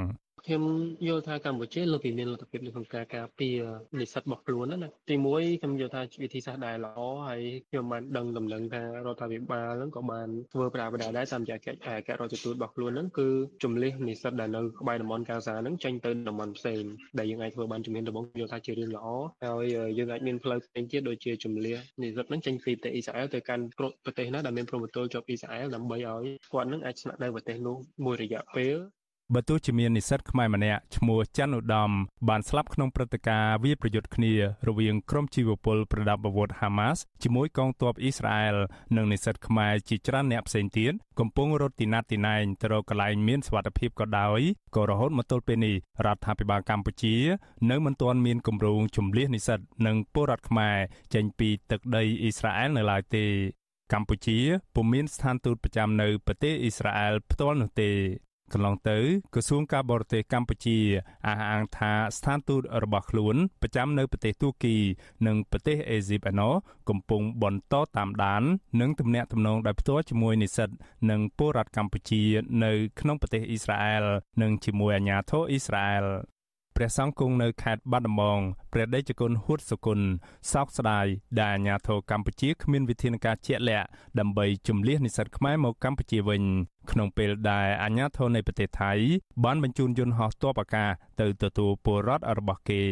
ខ្ញុំយល់ថាកម្ពុជាលើពីមានលទ្ធភាពនៅក្នុងការការពារនិស្សិតរបស់ខ្លួនណាទីមួយខ្ញុំយល់ថាវិធីសាស្ត្រដែលល្អហើយខ្ញុំបានដឹងដំណឹងថារដ្ឋាភិបាលហ្នឹងក៏បានធ្វើប្រាបដាដែរតាមរយៈកិច្ចឯករដ្ឋទូតរបស់ខ្លួនហ្នឹងគឺជំលះនិស្សិតដែលនៅក្បែរតំបន់កាហ្សាហ្នឹងចេញទៅតំបន់ផ្សេងដែលយើងអាចធ្វើបានជំនាញដំបងយល់ថាជារឿងល្អហើយយើងអាចមានផ្លូវផ្សេងទៀតដូចជាជំលះនិស្សិតហ្នឹងចេញពីប្រទេសអ៊ីស្រាអែលទៅកាន់ប្រទេសណាដែលមានព្រំប្រទល់ជាប់អ៊ីស្រាអែលដើម្បីឲ្យគាត់នឹងអាចស្នាក់នៅប្រទេសនោះមួយរយៈពេល បើទោះជាមាននិស្សិតខ្មែរម្នាក់ឈ្មោះច័ន្ទឧត្តមបានស្លាប់ក្នុងព្រឹត្តិការណ៍វាប្រយុទ្ធគ្នារវាងក្រុមជីវពលប្រដាប់អាវុធហាម៉ាស់ជាមួយកងទ័ពអ៊ីស្រាអែលនិងនិស្សិតខ្មែរជាច្រើនអ្នកផ្សេងទៀតកំពុងរត់ទីណាត់ទីណែងទៅរកកន្លែងមានសុវត្ថិភាពក៏ដោយក៏រហូតមកទល់ពេលនេះរដ្ឋាភិបាលកម្ពុជា នៅមិនទាន់មានគម្រោងជំលះនិស្សិតនិងពលរដ្ឋខ្មែរចេញពីទឹកដីអ៊ីស្រាអែលនៅឡើយទេកម្ពុជាពុំមានស្ថានទូតប្រចាំនៅប្រទេសអ៊ីស្រាអែលផ្ទាល់នោះទេ កន្លងទៅក្រសួងការបរទេសកម្ពុជាអះអាងថាស្ថានទូតរបស់ខ្លួនប្រចាំនៅប្រទេសទួរគី និងប្រទេសអេស៊ីបឯណោះកំពុងបន្តតាមដាន និងទំនាក់ទំនងដោយផ្ទាល់ជាមួយនិស្សិតនិងពលរដ្ឋកម្ពុជា នៅក្នុងប្រទេសអ៊ីស្រាអែលនិងជាមួយអាជ្ញាធរអ៊ីស្រាអែល ព្រះសង្ឃគង់នៅខេត្តបាត់ដំបងព្រះដេចគុណហួតសុគន្ធសោកស្ដាយដែលអាញាធរកម្ពុជាគ្មានវិធានការជាក់លាក់ដើម្បីជំលះនិស្សិតខ្មែរមកកម្ពុជាវិញក្នុងពេលដែលអាញាធរនៃប្រទេសថៃបានបញ្ជូនយន្តហោះទ័ពអាកាសទៅទទួលពលរដ្ឋរបស់គេ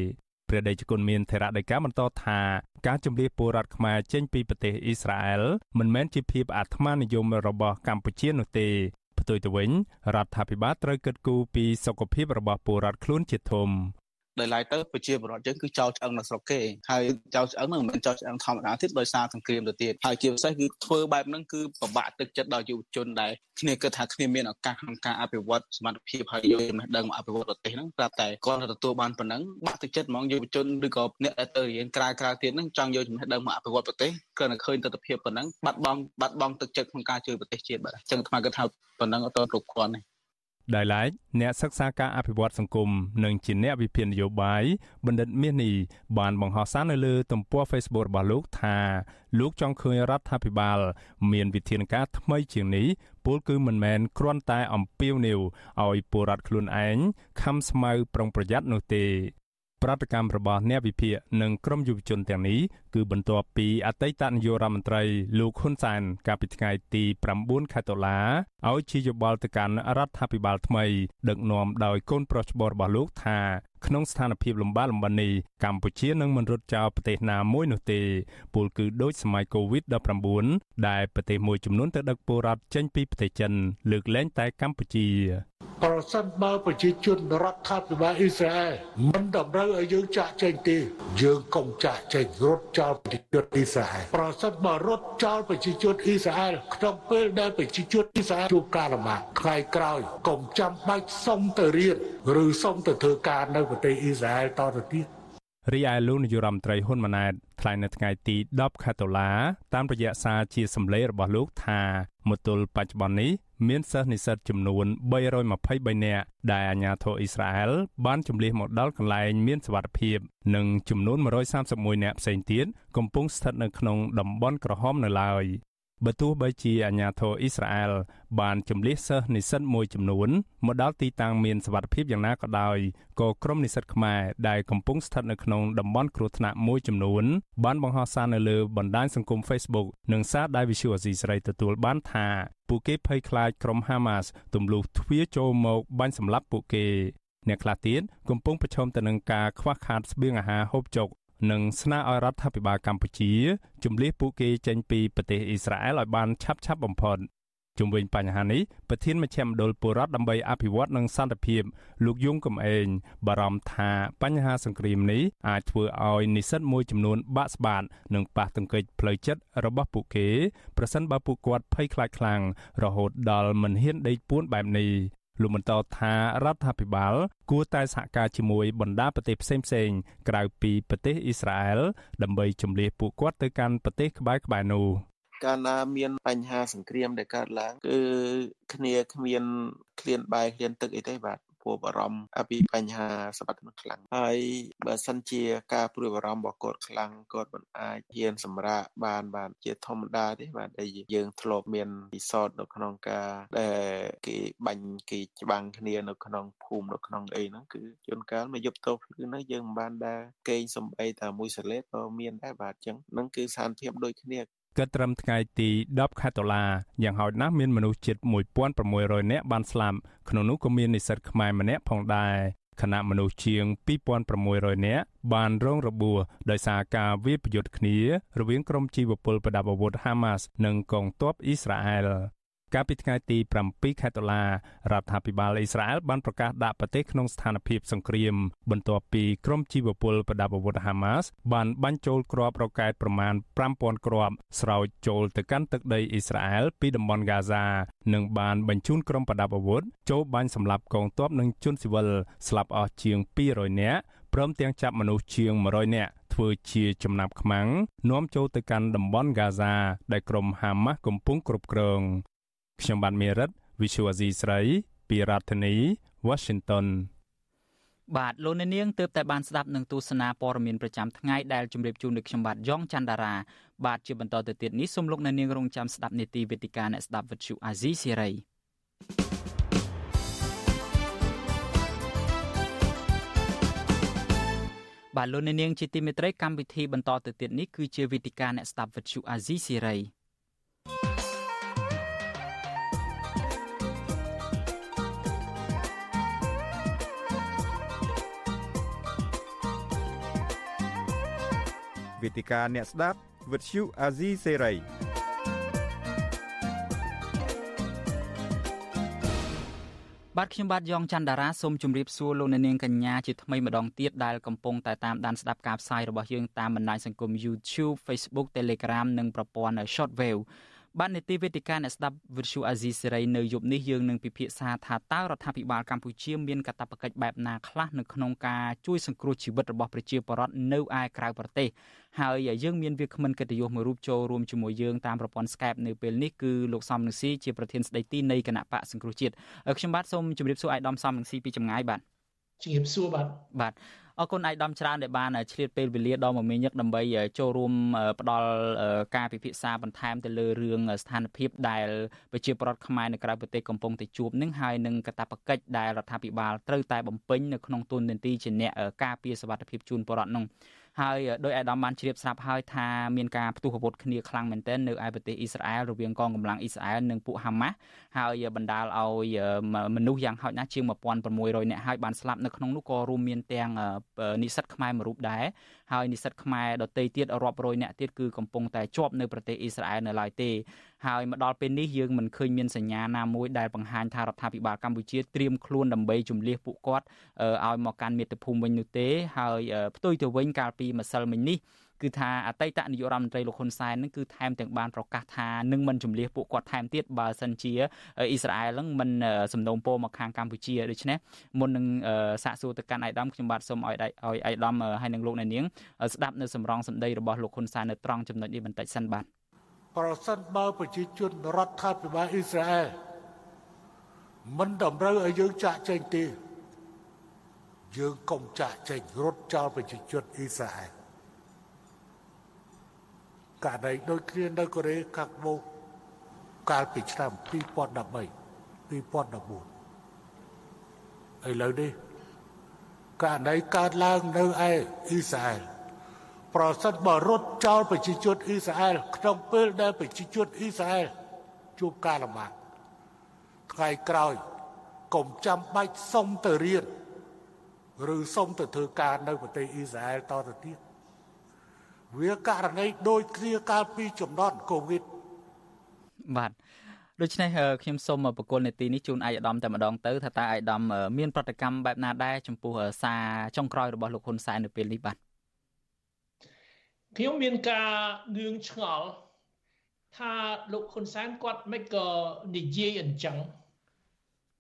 ព្រះដេចគុណមានថេរដីកាបន្តថាការជំលះពលរដ្ឋខ្មែរចេញពីប្រទេសអ៊ីស្រាអែលមិនមែនជាភាពអាត្មានិយមរបស់កម្ពុជានោះទេ ផ្ទុយទៅវិញរដ្ឋាភិបាលត្រូវគិតគូរពីសុខភាពរបស់ពលរដ្ឋខ្លួនជាធំ ដោយឡែកទៅប្រជាពលរដ្ឋយើងគឺចោលឆ្អឹងនៅស្រុកគេហើយចោលឆ្អឹងហ្នឹងមិនមែនចោលឆ្អឹងធម្មតាទៀតដោយសារសង្គ្រាមទៅទៀតហើយជាពិសេសគឺធ្វើបែបហ្នឹងគឺពិបាកទឹកចិត្តដល់យុវជនដែលគ្នាគិតថាគ្នាមានឱកាសក្នុងការអភិវឌ្ឍសមត្ថភាពហើយយកចំណេះដឹងមកអភិវឌ្ឍប្រទេសហ្នឹងប្រាប់តែគាត់ទទួលបានប៉ុណ្ណឹងបាក់ទឹកចិត្តហ្មងយុវជនឬក៏អ្នកដែលទៅរៀនក្រៅក្រៅទៀតហ្នឹងចង់យកចំណេះដឹងមកអភិវឌ្ឍប្រទេសគ្រាន់តែឃើញទស្សនវិជ្ជាប៉ុណ្ណឹងបាត់បង់បាត់បង់ទឹកចិត្តក្នុងការជួយប្រទេសជាតិបាទអញ្ចឹងអាត្មាគិតថាប៉ុណ្ណឹងអត់គ្រប់គ្រាន់ទេ ដោយឡែកអ្នកសិក្សាការអភិវឌ្ឍសង្គមនិងជាអ្នកវិភាគនយោបាយបណ្ឌិតមាសនេះបានបង្ហោះសារនៅលើទំព័រ Facebook របស់លោកថាលោកចង់ឃើញរដ្ឋាភិបាល មានវិធានការថ្មីជាងនេះពលគឺមិនមែនគ្រាន់តែអំពាវនាវឲ្យពលរដ្ឋខ្លួនឯងខំស្មៅប្រុងប្រយ័ត្ននោះទេប្រតិកម្មរបស់អ្នកវិភាគនិងក្រមយុវជនទាំងនេះ គឺបន្ទាប់ពីអតីតនាយករដ្ឋមន្ត្រីលោកហ៊ុនសែនកាលពីថ្ងៃទី9ខែតុលាឲ្យជាយោបល់ទៅកាន់រដ្ឋាភិបាលថ្មី ដឹកនាំដោយកូនប្រុសច្បងរបស់លោកថាក្នុងស្ថានភាពលំបាកលំបិននេះកម្ពុជានឹងមិនរត់ចោលប្រទេសណាមួយនោះទេពលគឺដូចសម័យ COVID-19 ដែលប្រទេសមួយចំនួនទៅដឹកពលរដ្ឋចេញពីប្រទេសចិន លើកលែងតែកម្ពុជាប្រសិនបើប្រជាជនរដ្ឋាភិបាលអ៊ីស្រាអែលមិនតម្រូវឲ្យយើងចាក់ចេញទេយើងកុំចាក់ចេញរត់ចោលប្រជាជនអ៊ីស្រាអែលប្រសិនបើរត់ចោលប្រជាជនអ៊ីស្រាអែលក្នុងពេលដែលប្រជាជនអ៊ីស្រាអែលជួបការលំបាកថ្ងៃក្រោយកុំចាំបាច់សុំទៅរៀនឬសុំទៅធ្វើការនៅប្រទេសអ៊ីស្រាអែលតទៅទៀតរីឯលោកនាយរដ្ឋមន្ត្រីហ៊ុនម៉ាណែតថ្លែងនៅថ្ងៃទី10ខែតុលាតាមរយៈសារជាសម្លេងរបស់លោកថាមកទល់បច្ចុប្បន្ននេះ មានសិស្សនិស្សិតចំនួន323នាក់ដែលអាជ្ញាធរអ៊ីស្រាអែលបានជម្លៀសមកដល់កន្លែងមានសុវត្ថិភាព និងចំនួន131នាក់ផ្សេងទៀតកំពុងស្ថិតនៅក្នុងតំបន់ក្រហមនៅឡើយ បើទោះបីជាអាញាធរអ៊ីស្រាអែលបានជំលះសិស្សនិស្សិតមួយចំនួនមកដល់ទីតាំងមានសុវត្ថិភាពយ៉ាងណាក៏ដោយក៏ក្រុមនិស្សិតខ្មែរដែលកំពុងស្ថិតនៅក្នុងតំបន់គ្រោះថ្នាក់មួយចំនួនបានបង្ហោះសារនៅលើបណ្ដាញសង្គម Facebook និងសារដែល Visual Asia ស្រីទទួលបានថាពួកគេភ័យខ្លាចក្រុម Hamas ទម្លុះទ្វារចូលមកបាញ់សម្លាប់ពួកគេអ្នកខ្លះទៀតកំពុងប្រឈមទៅនឹងការខ្វះខាតស្បៀងអាហារហូបចុក និងស្នើឲ្យរដ្ឋាភិបាលកម្ពុជាជំលះពួកគេចេញពីប្រទេសអ៊ីស្រាអែលឲ្យបានឆាប់ឆាប់បំផុតជុំវិញបញ្ហានេះប្រធានមជ្ឈមណ្ឌលពលរដ្ឋដើម្បីអភិវឌ្ឍនិងសន្តិភាពលោកយងកំឯងបារម្ភថាបញ្ហាសង្គ្រាមនេះអាចធ្វើឲ្យនិស្សិតមួយចំនួនបាក់ស្បាតនិងប៉ះទង្គិចផ្លូវចិត្តរបស់ពួកគេប្រសិនបើពួកគាត់ភ័យខ្លាចខ្លាំងរហូតដល់មិនហ៊ានដេកពួនបែបនេះ លោកបន្តថារដ្ឋាភិបាលគួរតែសហការជាមួយបណ្ដាប្រទេសផ្សេងៗក្រៅពីប្រទេសអ៊ីស្រាអែលដើម្បីជំនះពួកគាត់ទៅកាន់ប្រទេសក្បែរៗនោះកាលណាមានបញ្ហាសង្គ្រាមដែលកើតឡើងគឺគ្នាគ្មានគ្លៀនបាយគ្លៀនទឹកអីទេបាទ ព្រួយបារម្ភពីបញ្ហាសុខភាពខ្លាំងហើយបើសិនជាការព្រួយបារម្ភរបស់គាត់ខ្លាំងគាត់មិនអាចហ៊ានសម្រាកបានបានជាធម្មតាទេបាទដែលយើងធ្លាប់មានពិសោធន៍នៅក្នុងការដែលគេបាញ់គេច្បាំងគ្នានៅក្នុងភូមិនៅក្នុងអីហ្នឹងគឺជួនកាលមកយប់តោភ្លឺហ្នឹងយើងមិនបានដែរគេងសំបីតែមួយសលេតក៏មានដែរបាទអញ្ចឹងហ្នឹងគឺស្ថានភាពដូចគ្នា គិតត្រឹមថ្ងៃទី10ខែតុលាយ៉ាងហោចណាស់មានមនុស្សជិត1600នាក់បានស្លាប់ក្នុងនោះក៏មាននិស្សិតខ្មែរម្នាក់ផងដែរខណៈមនុស្សជាង2600នាក់បានរងរបួសដោយសារការវាយប្រយុទ្ធគ្នារវាងក្រុមជីវពលប្រដាប់អាវុធ Hamas និងកងទ័ពអ៊ីស្រាអែល កាលពីថ្ងៃទី7ខែតុលារដ្ឋាភិបាលអ៊ីស្រាអែលបានប្រកាសដាក់ប្រទេសក្នុងស្ថានភាពសង្គ្រាម បន្ទាប់ពីក្រុមជីវពលប្រដាប់អាវុធហាម៉ាសបានបាញ់ចូលគ្រាប់រ៉ុកែតប្រមាណ5000គ្រាប់ស្រោចចូលទៅកាន់ទឹកដីអ៊ីស្រាអែលពីតំបន់ហ្គាហ្សានិងបានបញ្ជូនក្រុមប្រដាប់អាវុធចូលបាញ់សម្លាប់កងទ័ពនិងជនស៊ីវិលស្លាប់អស់ជាង200នាក់ព្រមទាំងចាប់មនុស្សជាង100នាក់ធ្វើជាចំណាប់ខ្មាំងនាំចូលទៅកាន់តំបន់ហ្គាហ្សាដែលក្រុមហាម៉ាស់កំពុងគ្រប់គ្រង ខ្ញុំបានមេរិត Visual Asia ស្រីពីរដ្ឋធានី Washington បាទលោកអ្នកនាងទើបតែបានស្ដាប់នឹងទស្សនាព័ត៌មានប្រចាំថ្ងៃដែលជម្រាបជូនដល់ខ្ញុំបាទយ៉ងច័ន្ទដារាបាទជាបន្តទៅទៀតនេះសូមលោកអ្នកនាងរងចាំស្ដាប់នេតិវេទិកាអ្នកស្ដាប់វិទ្យុអាស៊ីសេរីបាទលោកអ្នកនាងជាទីមេត្រីកម្មវិធីបន្តទៅទៀតនេះគឺជាវេទិកាអ្នកស្ដាប់វិទ្យុអាស៊ីសេរី វេទិកាអ្នកស្ដាប់វិទ្យុអាស៊ីសេរីបាទខ្ញុំបាទយ៉ងច័ន្ទដារាសូមជម្រាបសួរលោកអ្នកនាងកញ្ញាជាថ្មីម្ដងទៀតដែលកំពុងតែតាមដានស្ដាប់ការផ្សាយរបស់យើងតាមបណ្ដាញសង្គម YouTube Facebook Telegram និងប្រព័ន្ធ Shortwave បាទនីតិវេទិកាអ្នកស្ដាប់វិទ្យុអាស៊ីសេរីនៅយប់នេះយើងនឹងពិភាក្សាថាតើរដ្ឋាភិបាលកម្ពុជាមានកាតព្វកិច្ចបែបណាខ្លះនៅក្នុងការជួយសង្គ្រោះជីវិតរបស់ប្រជាពលរដ្ឋនៅឯក្រៅប្រទេសហើយយើងមានវាគ្មិនកិត្តិយសមួយរូបចូលរួមជាមួយយើងតាមប្រព័ន្ធ Skype នៅពេលនេះគឺលោកសំនឹងស៊ីជាប្រធានស្ដីទីនៃគណៈបកសង្គ្រោះជាតិខ្ញុំបាទសូមជម្រាបសួរអាយដាមសំនឹងស៊ីពីចម្ងាយបាទ ជំរាបសួរបាទបាទអរគុណអាយដាមច្រើនដែលបានឆ្លៀតពេលវេលាដ៏មមាញឹកដើម្បីចូលរួមផ្ដល់ការពិភាក្សាបន្ថែមទៅលើរឿងស្ថានភាពដែលប្រជាពលរដ្ឋខ្មែរនៅក្រៅប្រទេសកំពុងតែជួបនឹងហើយនឹងកាតព្វកិច្ចដែលរដ្ឋាភិបាលត្រូវតែបំពេញនៅក្នុងទូននីតិជាអ្នកការពារសវត្ថិភាពជូនពលរដ្ឋនោះ ហើយដោយអាដាមបានជ្រាបស្រាប់ហើយថាមានការផ្ទុះអាវុធគ្នាខ្លាំងមែនទែននៅឯប្រទេសអ៊ីស្រាអែលរវាងកងកម្លាំងអ៊ីស្រាអែលនិងពួកហាម៉ាស់ហើយបណ្ដាលឲ្យមនុស្សយ៉ាងហោចណាស់ជាង1600នាក់ហើយបានស្លាប់នៅក្នុងនោះក៏រួមមានទាំងនិស្សិតខ្មែរមួយរូបដែរហើយនិស្សិតខ្មែរដទៃទៀតរាប់រយនាក់ទៀតគឺកំពុងតែជាប់នៅប្រទេសអ៊ីស្រាអែលនៅឡើយទេ ហើយមកដល់ពេលនេះយើងមិនឃើញមានសញ្ញាណាមួយដែលបង្ហាញថារដ្ឋាភិបាលកម្ពុជាត្រៀមខ្លួនដើម្បីជំលះពួកគាត់ឲ្យមកកាន់មាតុភូមិវិញនោះទេហើយផ្ទុយទៅវិញកាលពីម្សិលមិញនេះគឺថាអតីតនាយករដ្ឋមន្ត្រីលោកហ៊ុនសែននឹងគឺថែមទាំងបានប្រកាសថានឹងមិនជំលះពួកគាត់ថែមទៀតបើសិនជាអ៊ីស្រាអែលនឹងមិនសំណូមពរមកខាងកម្ពុជាដូច្នេះមុននឹងសាកសួរទៅកាន់អៃដាមខ្ញុំបាទសូមឲ្យឲ្យអៃដាមហើយនឹងលោកអ្នកនាងស្ដាប់នៅសម្រងសម្ដីរបស់លោកហ៊ុនសែននៅត្រង់ចំណុចនេះបន្តិចសិនបាទ ប្រសិនបើប្រជាជនរដ្ឋាភិបាលអ៊ីស្រាអែលមិនតម្រូវឲ្យយើងចាក់ចេញទេយើងកុំចាក់ចេញរត់ចោលប្រជាជនអ៊ីស្រាអែលករណីដូចគ្នានៅកូរ៉េខាងត្បូងកាលពីឆ្នាំ2013 2014ឥឡូវនេះករណីកើតឡើងនៅឯអ៊ីស្រាអែល ប្រសិនបើរត់ចោលប្រជាជនអ៊ីស្រាអែលក្នុងពេលដែលប្រជាជនអ៊ីស្រាអែលជួបការលំបាកថ្ងៃក្រោយកុំចាំបាច់សុំទៅរៀនឬសុំទៅធ្វើការនៅប្រទេសអ៊ីស្រាអែលតទៅទៀតវាករណីដូចគ្នាកាលពីចំនួនកូវីដបាទដូច្នេះខ្ញុំសូមបកគលនេតិនេះជូនអាយដាមតែម្ដងទៅថាតើអាយដាមមានប្រតិកម្មបែបណាដែរចំពោះសារចុងក្រោយរបស់លោកហ៊ុនសែននៅពេលនេះបាទ ខ្ញុំមានការងឿងឆ្ងល់ថាលោកហ៊ុនសែនគាត់មិនក៏និយាយអញ្ចឹង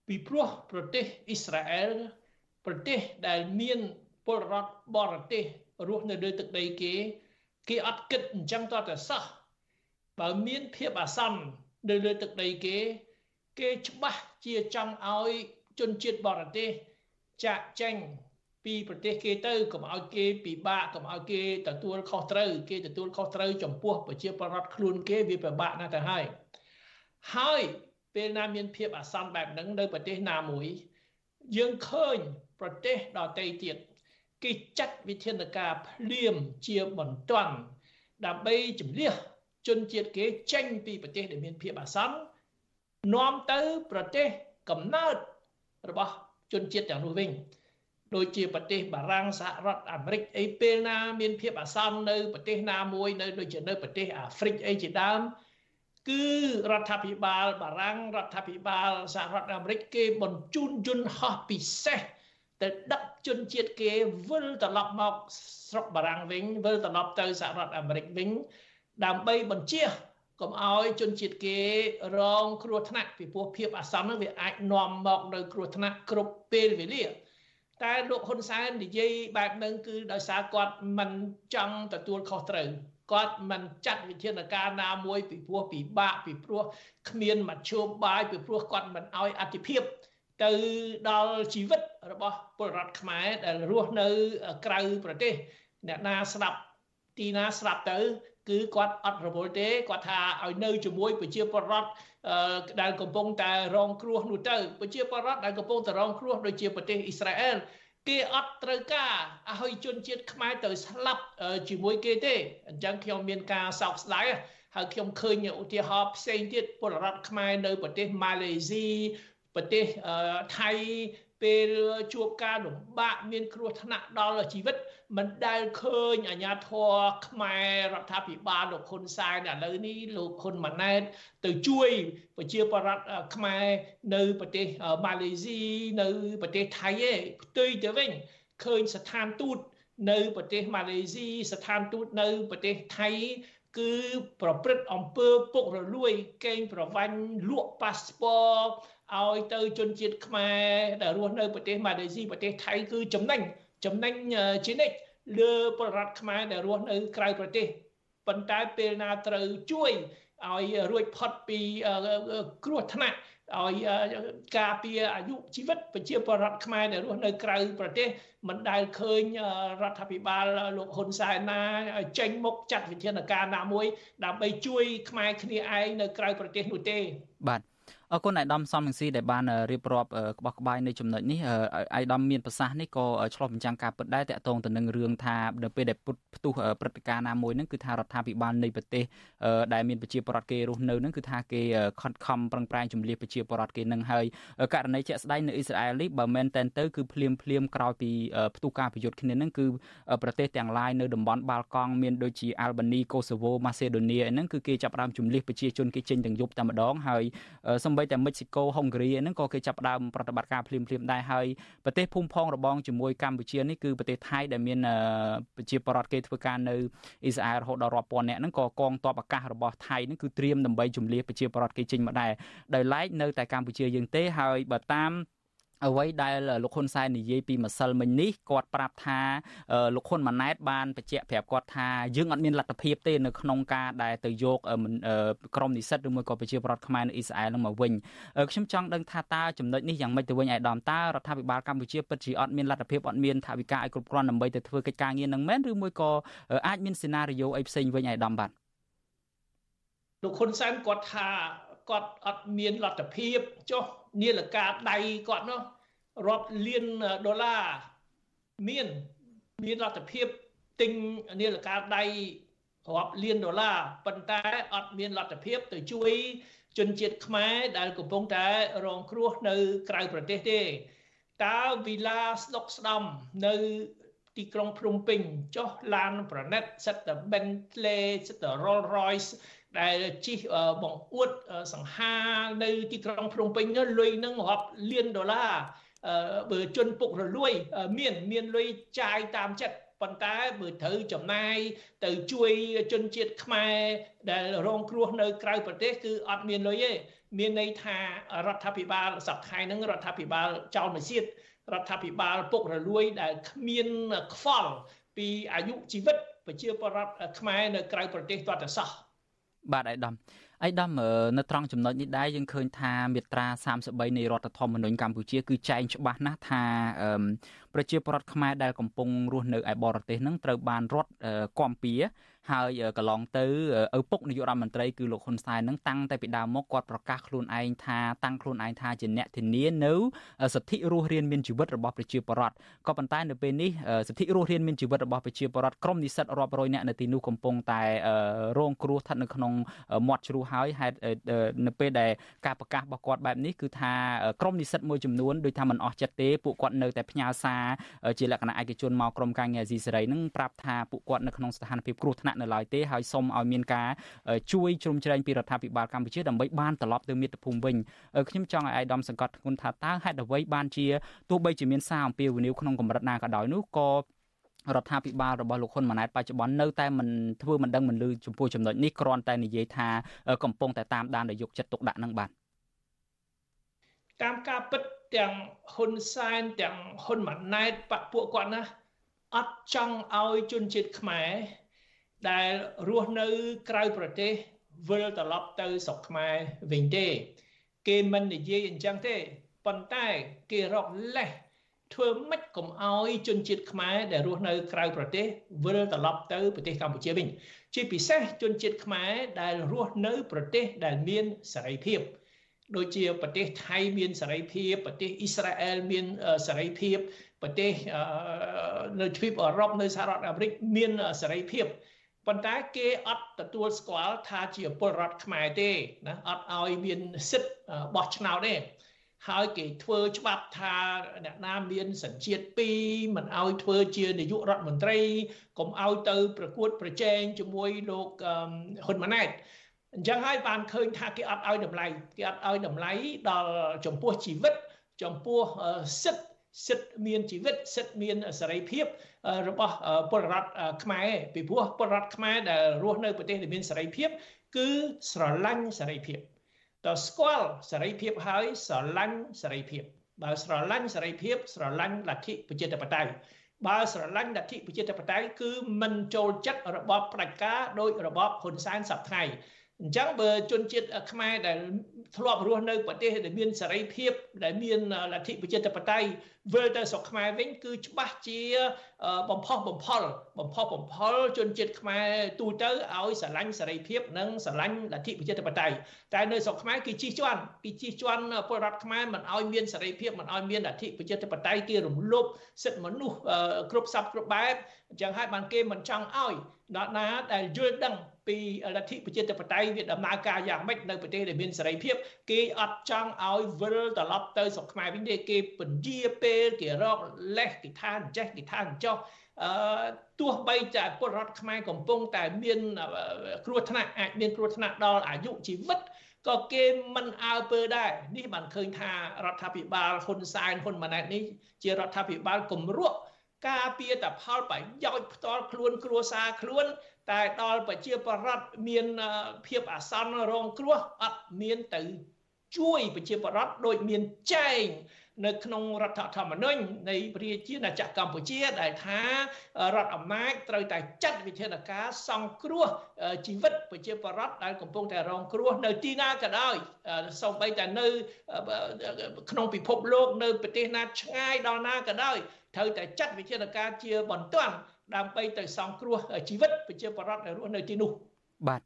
ពីព្រោះប្រទេសអ៊ីស្រាអែលប្រទេសដែលមានពលរដ្ឋបរទេសរស់នៅលើទឹកដីគេ គេអត់គិតអញ្ចឹងតតែសោះបើមានភាពអាសន្ននៅលើទឹកដីគេ គេច្បាស់ជាចង់ឲ្យជនជាតិបរទេសចាក់ចេញ ពីប្រទេសគេទៅកុំឲ្យគេពិបាកកុំឲ្យគេទទួលខុសត្រូវគេទទួលខុសត្រូវចំពោះប្រជាពលរដ្ឋខ្លួនគេវាពិបាកណាស់ទៅហើយហើយពេលណាមានភាពអាសន្នបែបហ្នឹងនៅប្រទេសណាមួយ យើងឃើញប្រទេសដទៃទៀតគេចាត់វិធានការភ្លាមជាបន្ទាន់ដើម្បីជំនះជនជាតិគេចេញពីប្រទេសដែលមានភាពអាសន្ននាំទៅប្រទេសកំណើតរបស់ជនជាតិទាំងនោះវិញ ដូចជាប្រទេសបារាំងសហរដ្ឋអាមេរិកអីពេលណាមានភាពអាសន្ននៅប្រទេសណាមួយនៅដូចជានៅប្រទេសអាហ្វ្រិកអីជាដើមគឺរដ្ឋាភិបាលបារាំងរដ្ឋាភិបាលសហរដ្ឋអាមេរិកគេបញ្ជូនយន្តហោះពិសេសទៅដឹកជនជាតិគេវិលត្រឡប់មកស្រុកបារាំងវិញវិលត្រឡប់ទៅសហរដ្ឋអាមេរិកវិញដើម្បីបញ្ជាកុំឲ្យជនជាតិគេរងគ្រោះថ្នាក់ពីព្រោះភាពអាសន្ននឹងវាអាចនាំមកនៅគ្រោះថ្នាក់គ្រប់ពេលវេលា តែលោកហ៊ុនសែននិយាយបែបហ្នឹងគឺដោយសារគាត់មិនចង់ទទួលខុសត្រូវគាត់មិនចាត់វិធានការណាមួយពីព្រោះពិបាកពីព្រោះគ្មានមធ្យោបាយពីព្រោះគាត់មិនអោយអធិភាពទៅដល់ជីវិតរបស់ពលរដ្ឋខ្មែរដែលរស់នៅក្រៅប្រទេសអ្នកណាស្ដាប់ទីណាស្ដាប់ទៅ គឺគាត់អត់រវល់ទេគាត់ថាឲ្យនៅជាមួយប្រជាពលរដ្ឋដែលកំពុងតែរងគ្រោះនោះទៅប្រជាពលរដ្ឋដែលកំពុងតែរងគ្រោះដូចជាប្រទេសអ៊ីស្រាអែលគេអត់ត្រូវការឲ្យជនជាតិខ្មែរទៅស្លាប់ជាមួយគេទេអញ្ចឹងខ្ញុំមានការសោកស្ដាយហើយខ្ញុំឃើញឧទាហរណ៍ផ្សេងទៀតពលរដ្ឋខ្មែរនៅប្រទេសម៉ាឡេស៊ីប្រទេសថៃ ពេលជួបការលំបាកមានគ្រោះថ្នាក់ដល់ជីវិត មិនដែលឃើញអាញាធរខ្មែររដ្ឋាភិបាលលោកហ៊ុនសែនឥឡូវនេះលោកហ៊ុនម៉ាណែត ទៅជួយប្រជាពលរដ្ឋខ្មែរនៅប្រទេសម៉ាឡេស៊ីនៅប្រទេសថៃឯងផ្ទុយទៅវិញឃើញស្ថានទូតនៅប្រទេសម៉ាឡេស៊ីស្ថានទូតនៅប្រទេសថៃគឺប្រព្រឹត្តអំពើពុករលួយកេងប្រវ័ញ្ចលក់ប៉ាសពត ឲ្យទៅជនជាតិខ្មែរដែលរស់នៅប្រទេសម៉ាឡេស៊ីប្រទេសថៃគឺចំណេញចំណេញជានិច្ចលើពលរដ្ឋខ្មែរដែលរស់នៅក្រៅប្រទេសប៉ុន្តែពេលណាត្រូវជួយឲ្យរួចផុតពីគ្រោះថ្នាក់ឲ្យការពារអាយុជីវិតប្រជាពលរដ្ឋខ្មែរដែលរស់នៅក្រៅប្រទេសមិនដែលឃើញរដ្ឋាភិបាលលោកហ៊ុនសែនណាចេញមុខចាត់វិធានការណាមួយ ដើម្បីជួយខ្មែរគ្នាឯងនៅក្រៅប្រទេសនោះទេបាទ អរគុណអាយដាមសំនឹងស៊ីដែលបានរៀបរាប់ក្បោះក្បាយនៅចំណុចនេះអាយដាមមានប្រសាសន៍នេះក៏ឆ្លុះបញ្ចាំងការពិតដែរតកតងទៅនឹងរឿងថានៅពេលដែលពុតផ្ទុះព្រឹត្តិការណ៍ណាមួយហ្នឹងគឺថារដ្ឋាភិបាលនៃប្រទេសដែលមានប្រជាពលរដ្ឋគេរស់នៅហ្នឹងគឺថាគេខិតខំប្រឹងប្រែងជំនះប្រជាពលរដ្ឋគេនឹងហើយករណីជាក់ស្ដែងនៅអ៊ីស្រាអែលនេះបើមែនតែនទៅគឺភ្លាមភ្លាមក្រោយពីផ្ទុះការប្រយុទ្ធគ្នាហ្នឹងគឺប្រទេសទាំងឡាយនៅតំបន់បាល់កង់មានដូចជាអាល់បានីកូសូវូម៉ាសេដូនីហ្នឹងគឺគេចាប់ផ្ដើមជំនះប្រជាជនគេចេញទាំងយប់តែម្ដងហើយសម្បីតែមិចស៊ីកូហុងគ្រីហ្នឹងក៏គេចាប់ផ្ដើមប្រតិបត្តិការភ្លាមភ្លាមដែរហើយប្រទេសភូមិផងរបងជាមួយកម្ពុជានេះគឺប្រទេសថៃដែលមានប្រជាពលរដ្ឋគេធ្វើការនៅអ៊ីស្រាអែលរហូតដល់រាប់ពាន់នាក់ហ្នឹងក៏កងទ័ពអាកាសរបស់ថៃហ្នឹងគឺត្រៀមដើម្បីជំនះប្រជាពលរដ្ឋគេចេញមកដែរដោយឡែកនៅតែកម្ពុជាយើងទេហើយបើតាម អ្វីដែលលោកហ៊ុនសែននិយាយពីម្សិលមិញនេះគាត់ប្រាប់ថាលោកហ៊ុនម៉ាណែតបានបញ្ជាក់ប្រាប់គាត់ថាយើងអត់មានលទ្ធភាពទេនៅក្នុងការដែលទៅយកក្រុមនិស្សិតឬមួយក៏ប្រជាពលរដ្ឋខ្មែរនៅអ៊ីស្រាអែលនឹងមកវិញខ្ញុំចង់ដឹងថាតើចំណុចនេះយ៉ាងម៉េចទៅវិញឯកឧត្តមតើរដ្ឋាភិបាលកម្ពុជាពិតជាអត់មានលទ្ធភាពអត់មានថវិកាឲ្យគ្រប់គ្រាន់ដើម្បីទៅធ្វើកិច្ចការងារនឹងមែនឬមួយក៏អាចមានសេណារីយ៉ូអីផ្សេងវិញឯកឧត្តមបាទលោកហ៊ុនសែនគាត់ថាគាត់អត់មានលទ្ធភាពចុះនាឡិកាដៃគាត់នោះ រាប់លានដុល្លារមានមានលទ្ធភាពទិញនាឡិកាដៃរាប់លានដុល្លារប៉ុន្តែអត់មានលទ្ធភាពទៅជួយជនជាតិខ្មែរដែលកំពុងតែរងគ្រោះនៅក្រៅប្រទេសទេតើវីឡាស្ដុកស្ដំនៅទីក្រុងភ្នំពេញចុះឡានប្រណិតសិតតែ Bentley សិតតែ Rolls Royce ដែលជិះបង្អួតសង្ហានៅទីក្រុងភ្នំពេញនោះលុយនឹងរាប់លានដុល្លារ បើជនពុករលួយ មានមានលុយចាយតាមចិត្តប៉ុន្តែបើត្រូវចំណាយទៅជួយជនជាតិខ្មែរដែលរងគ្រោះនៅក្រៅប្រទេសគឺអត់មានលុយទេមានន័យថារដ្ឋាភិបាលសប្តាហ៍ហ្នឹងរដ្ឋាភិបាលចោលមួយទៀតរដ្ឋាភិបាលពុករលួយដែលគ្មានខ្វល់ពីអាយុជីវិតប្រជាពលរដ្ឋខ្មែរនៅក្រៅប្រទេសទាល់តែសោះបាទអាយដាម អាយដាមនៅត្រង់ចំណុចនេះដែរយើងឃើញថាមាត្រា33នៃរដ្ឋធម្មនុញ្ញកម្ពុជាគឺចែងច្បាស់ណាស់ថាប្រជាពលរដ្ឋខ្មែរដែលកំពុងរស់នៅឯបរទេសនឹងត្រូវបានរដ្ឋគាំពៀ ហើយកន្លងទៅឪពុកនាយករដ្ឋមន្ត្រីគឺលោកហ៊ុនសែននឹងតាំងតែពីដើមមកគាត់ប្រកាសខ្លួនឯងថាតាំងខ្លួនឯងថាជាអ្នកធានានៅសិទ្ធិរស់រានមានជីវិតរបស់ប្រជាពលរដ្ឋក៏ប៉ុន្តែនៅពេលនេះសិទ្ធិរស់រានមានជីវិតរបស់ប្រជាពលរដ្ឋក្រុមនិស្សិតរាប់រយនាក់នៅទីនោះកំពុងតែរងគ្រោះស្ថិតនៅក្នុងមាត់ជ្រោះហើយហេតុនៅពេលដែលការប្រកាសរបស់គាត់បែបនេះគឺថាក្រុមនិស្សិតមួយចំនួនដូចថាមិនអស់ចិត្តទេពួកគាត់នៅតែផ្ញើសារជាលក្ខណៈឯកជនមកក្រុមការងារអាស៊ីសេរីនឹងប្រាប់ថាពួកគាត់នៅក្នុងស្ថានភាពគ្រោះថ្នាក់នៅឡើយទេហើយសូមឲ្យមានការជួយជ្រោមជ្រែងពីរដ្ឋាភិបាលកម្ពុជាដើម្បីបានត្រឡប់ទៅមាតុភូមិវិញខ្ញុំចង់ឲ្យអាយដាមសង្កត់ធ្ងន់ថាតើហេតុអ្វីបានជាទោះបីជាមានសារអំពាវនាវក្នុងកម្រិតណាក៏ដោយនោះក៏រដ្ឋាភិបាលរបស់លោកហ៊ុនម៉ាណែតបច្ចុប្បន្ននៅតែមិនធ្វើមិនដឹងមិនលឺចំពោះចំណុចនេះគ្រាន់តែនិយាយថាកំពុងតែតាមដានដែលយកចិត្តទុកដាក់នឹងបាទតាមការពិតទាំងហ៊ុនសែនទាំងហ៊ុនម៉ាណែតបពពួកគាត់ណាអត់ចង់ឲ្យជនជាតិខ្មែរ ដែលរស់នៅក្រៅប្រទេសវិលត្រឡប់ទៅស្រុកខ្មែរវិញទេ គេមិននិយាយអញ្ចឹងទេប៉ុន្តែគេរកលេសធ្វើម៉េចកុំឲ្យជនជាតិខ្មែរដែលរស់នៅក្រៅប្រទេសវិលត្រឡប់ទៅប្រទេសកម្ពុជាវិញជាពិសេសជនជាតិខ្មែរដែលរស់នៅប្រទេសដែលមានសេរីភាពដូចជាប្រទេសថៃមានសេរីភាពប្រទេសអ៊ីស្រាអែលមានសេរីភាពប្រទេសនៅទ្វីបអឺរ៉ុបនៅសហរដ្ឋអាមេរិកមានសេរីភាព ប៉ុន្តែគេអត់ទទួលស្គាល់ថាជាពលរដ្ឋខ្មែរទេណាអត់ឲ្យមានសិទ្ធិបោះឆ្នោតទេហើយគេធ្វើច្បាប់ថាអ្នកណាមានសញ្ជាតិ2មិនឲ្យធ្វើជានាយករដ្ឋមន្ត្រីកុំឲ្យទៅ ប្រកួត ប្រជែងជាមួយលោកហ៊ុនម៉ាណែតអញ្ចឹងហើយបានឃើញថាគេអត់ឲ្យតម្លៃគេអត់ឲ្យតម្លៃដល់ចំពោះជីវិត ចំពោះសិទ្ធិ សិទ្ធិមានជីវិតសិទ្ធិមានសេរីភាពរបស់ពលរដ្ឋខ្មែរពីព្រោះពលរដ្ឋខ្មែរដែលរស់នៅប្រទេសដែលមានសេរីភាព គឺស្រឡាញ់សេរីភាពតើស្គាល់សេរីភាពហើយស្រឡាញ់សេរីភាព បើស្រឡាញ់សេរីភាព ស្រឡាញ់លទ្ធិប្រជាធិបតេយ្យបើស្រឡាញ់លទ្ធិប្រជាធិបតេយ្យគឺមិនចូលចិត្តរបបផ្ដាច់ការដោយរបបហ៊ុនសែនសប្តាហ៍ អញ្ចឹងបើជនជាតិខ្មែរដែលធ្លាប់រស់នៅប្រទេសដែលមានសេរីភាពដែលមានលទ្ធិប្រជាធិបតេយ្យវិលទៅស្រុកខ្មែរវិញគឺច្បាស់ជាបំផុសបំផុលបំផុសបំផុលជនជាតិខ្មែរទូទៅឲ្យស្រឡាញ់សេរីភាពនិងស្រឡាញ់លទ្ធិប្រជាធិបតេយ្យតែនៅស្រុកខ្មែរគឺជិះជាន់គឺជិះជាន់ពលរដ្ឋខ្មែរមិនឲ្យមានសេរីភាពមិនឲ្យមានលទ្ធិប្រជាធិបតេយ្យគេរំលោភសិទ្ធិមនុស្សគ្រប់សពគ្រប់បែបអញ្ចឹងហើយបានគេមិនចង់ឲ្យដល់ណាដែលយល់ដឹង ពីលទ្ធិប្រជាធិបតេយ្យវាដំណើរការយ៉ាងម៉េចនៅប្រទេសដែលមានសេរីភាពគេអត់ចង់ឲ្យវិលត្រឡប់ទៅស្រុកខ្មែរវិញទេគេពន្យាពេលគេរកលេសគេថាអញ្ចេះគេថាអញ្ចោះអឺទោះបីតែពលរដ្ឋខ្មែរកំពុងតែមានគ្រោះថ្នាក់អាចមានគ្រោះថ្នាក់ដល់អាយុជីវិតក៏គេមិនអើពើដែរនេះបានឃើញថារដ្ឋាភិបាលហ៊ុនសែនហ៊ុនម៉ាណែតនេះជារដ្ឋាភិបាលគម្រក់ ការពារតែផលប្រយោជន៍ផ្ទាល់ខ្លួនគ្រួសារខ្លួន តែដល់ប្រជាពលរដ្ឋមានភាពអាសន្នរងគ្រោះអត់មានទៅជួយប្រជាពលរដ្ឋដោយមានចែងនៅក្នុងរដ្ឋធម្មនុញ្ញនៃប្រជាណាចក្រកម្ពុជាដែលថារដ្ឋអំណាចត្រូវតែចាត់វិធានការសង្គ្រោះជីវិតប្រជាពលរដ្ឋដែលកំពុងតែរងគ្រោះនៅទីណាក៏ដោយសូម្បីតែនៅក្នុងពិភពលោកនៅប្រទេសណាឆ្ងាយដល់ណាក៏ដោយ ត្រូវតែចាត់វិធានការជាបន្ទាន់ដើម្បីទៅសង្គ្រោះជីវិតប្រជាពលរដ្ឋដែលរស់នៅទីនោះបាទ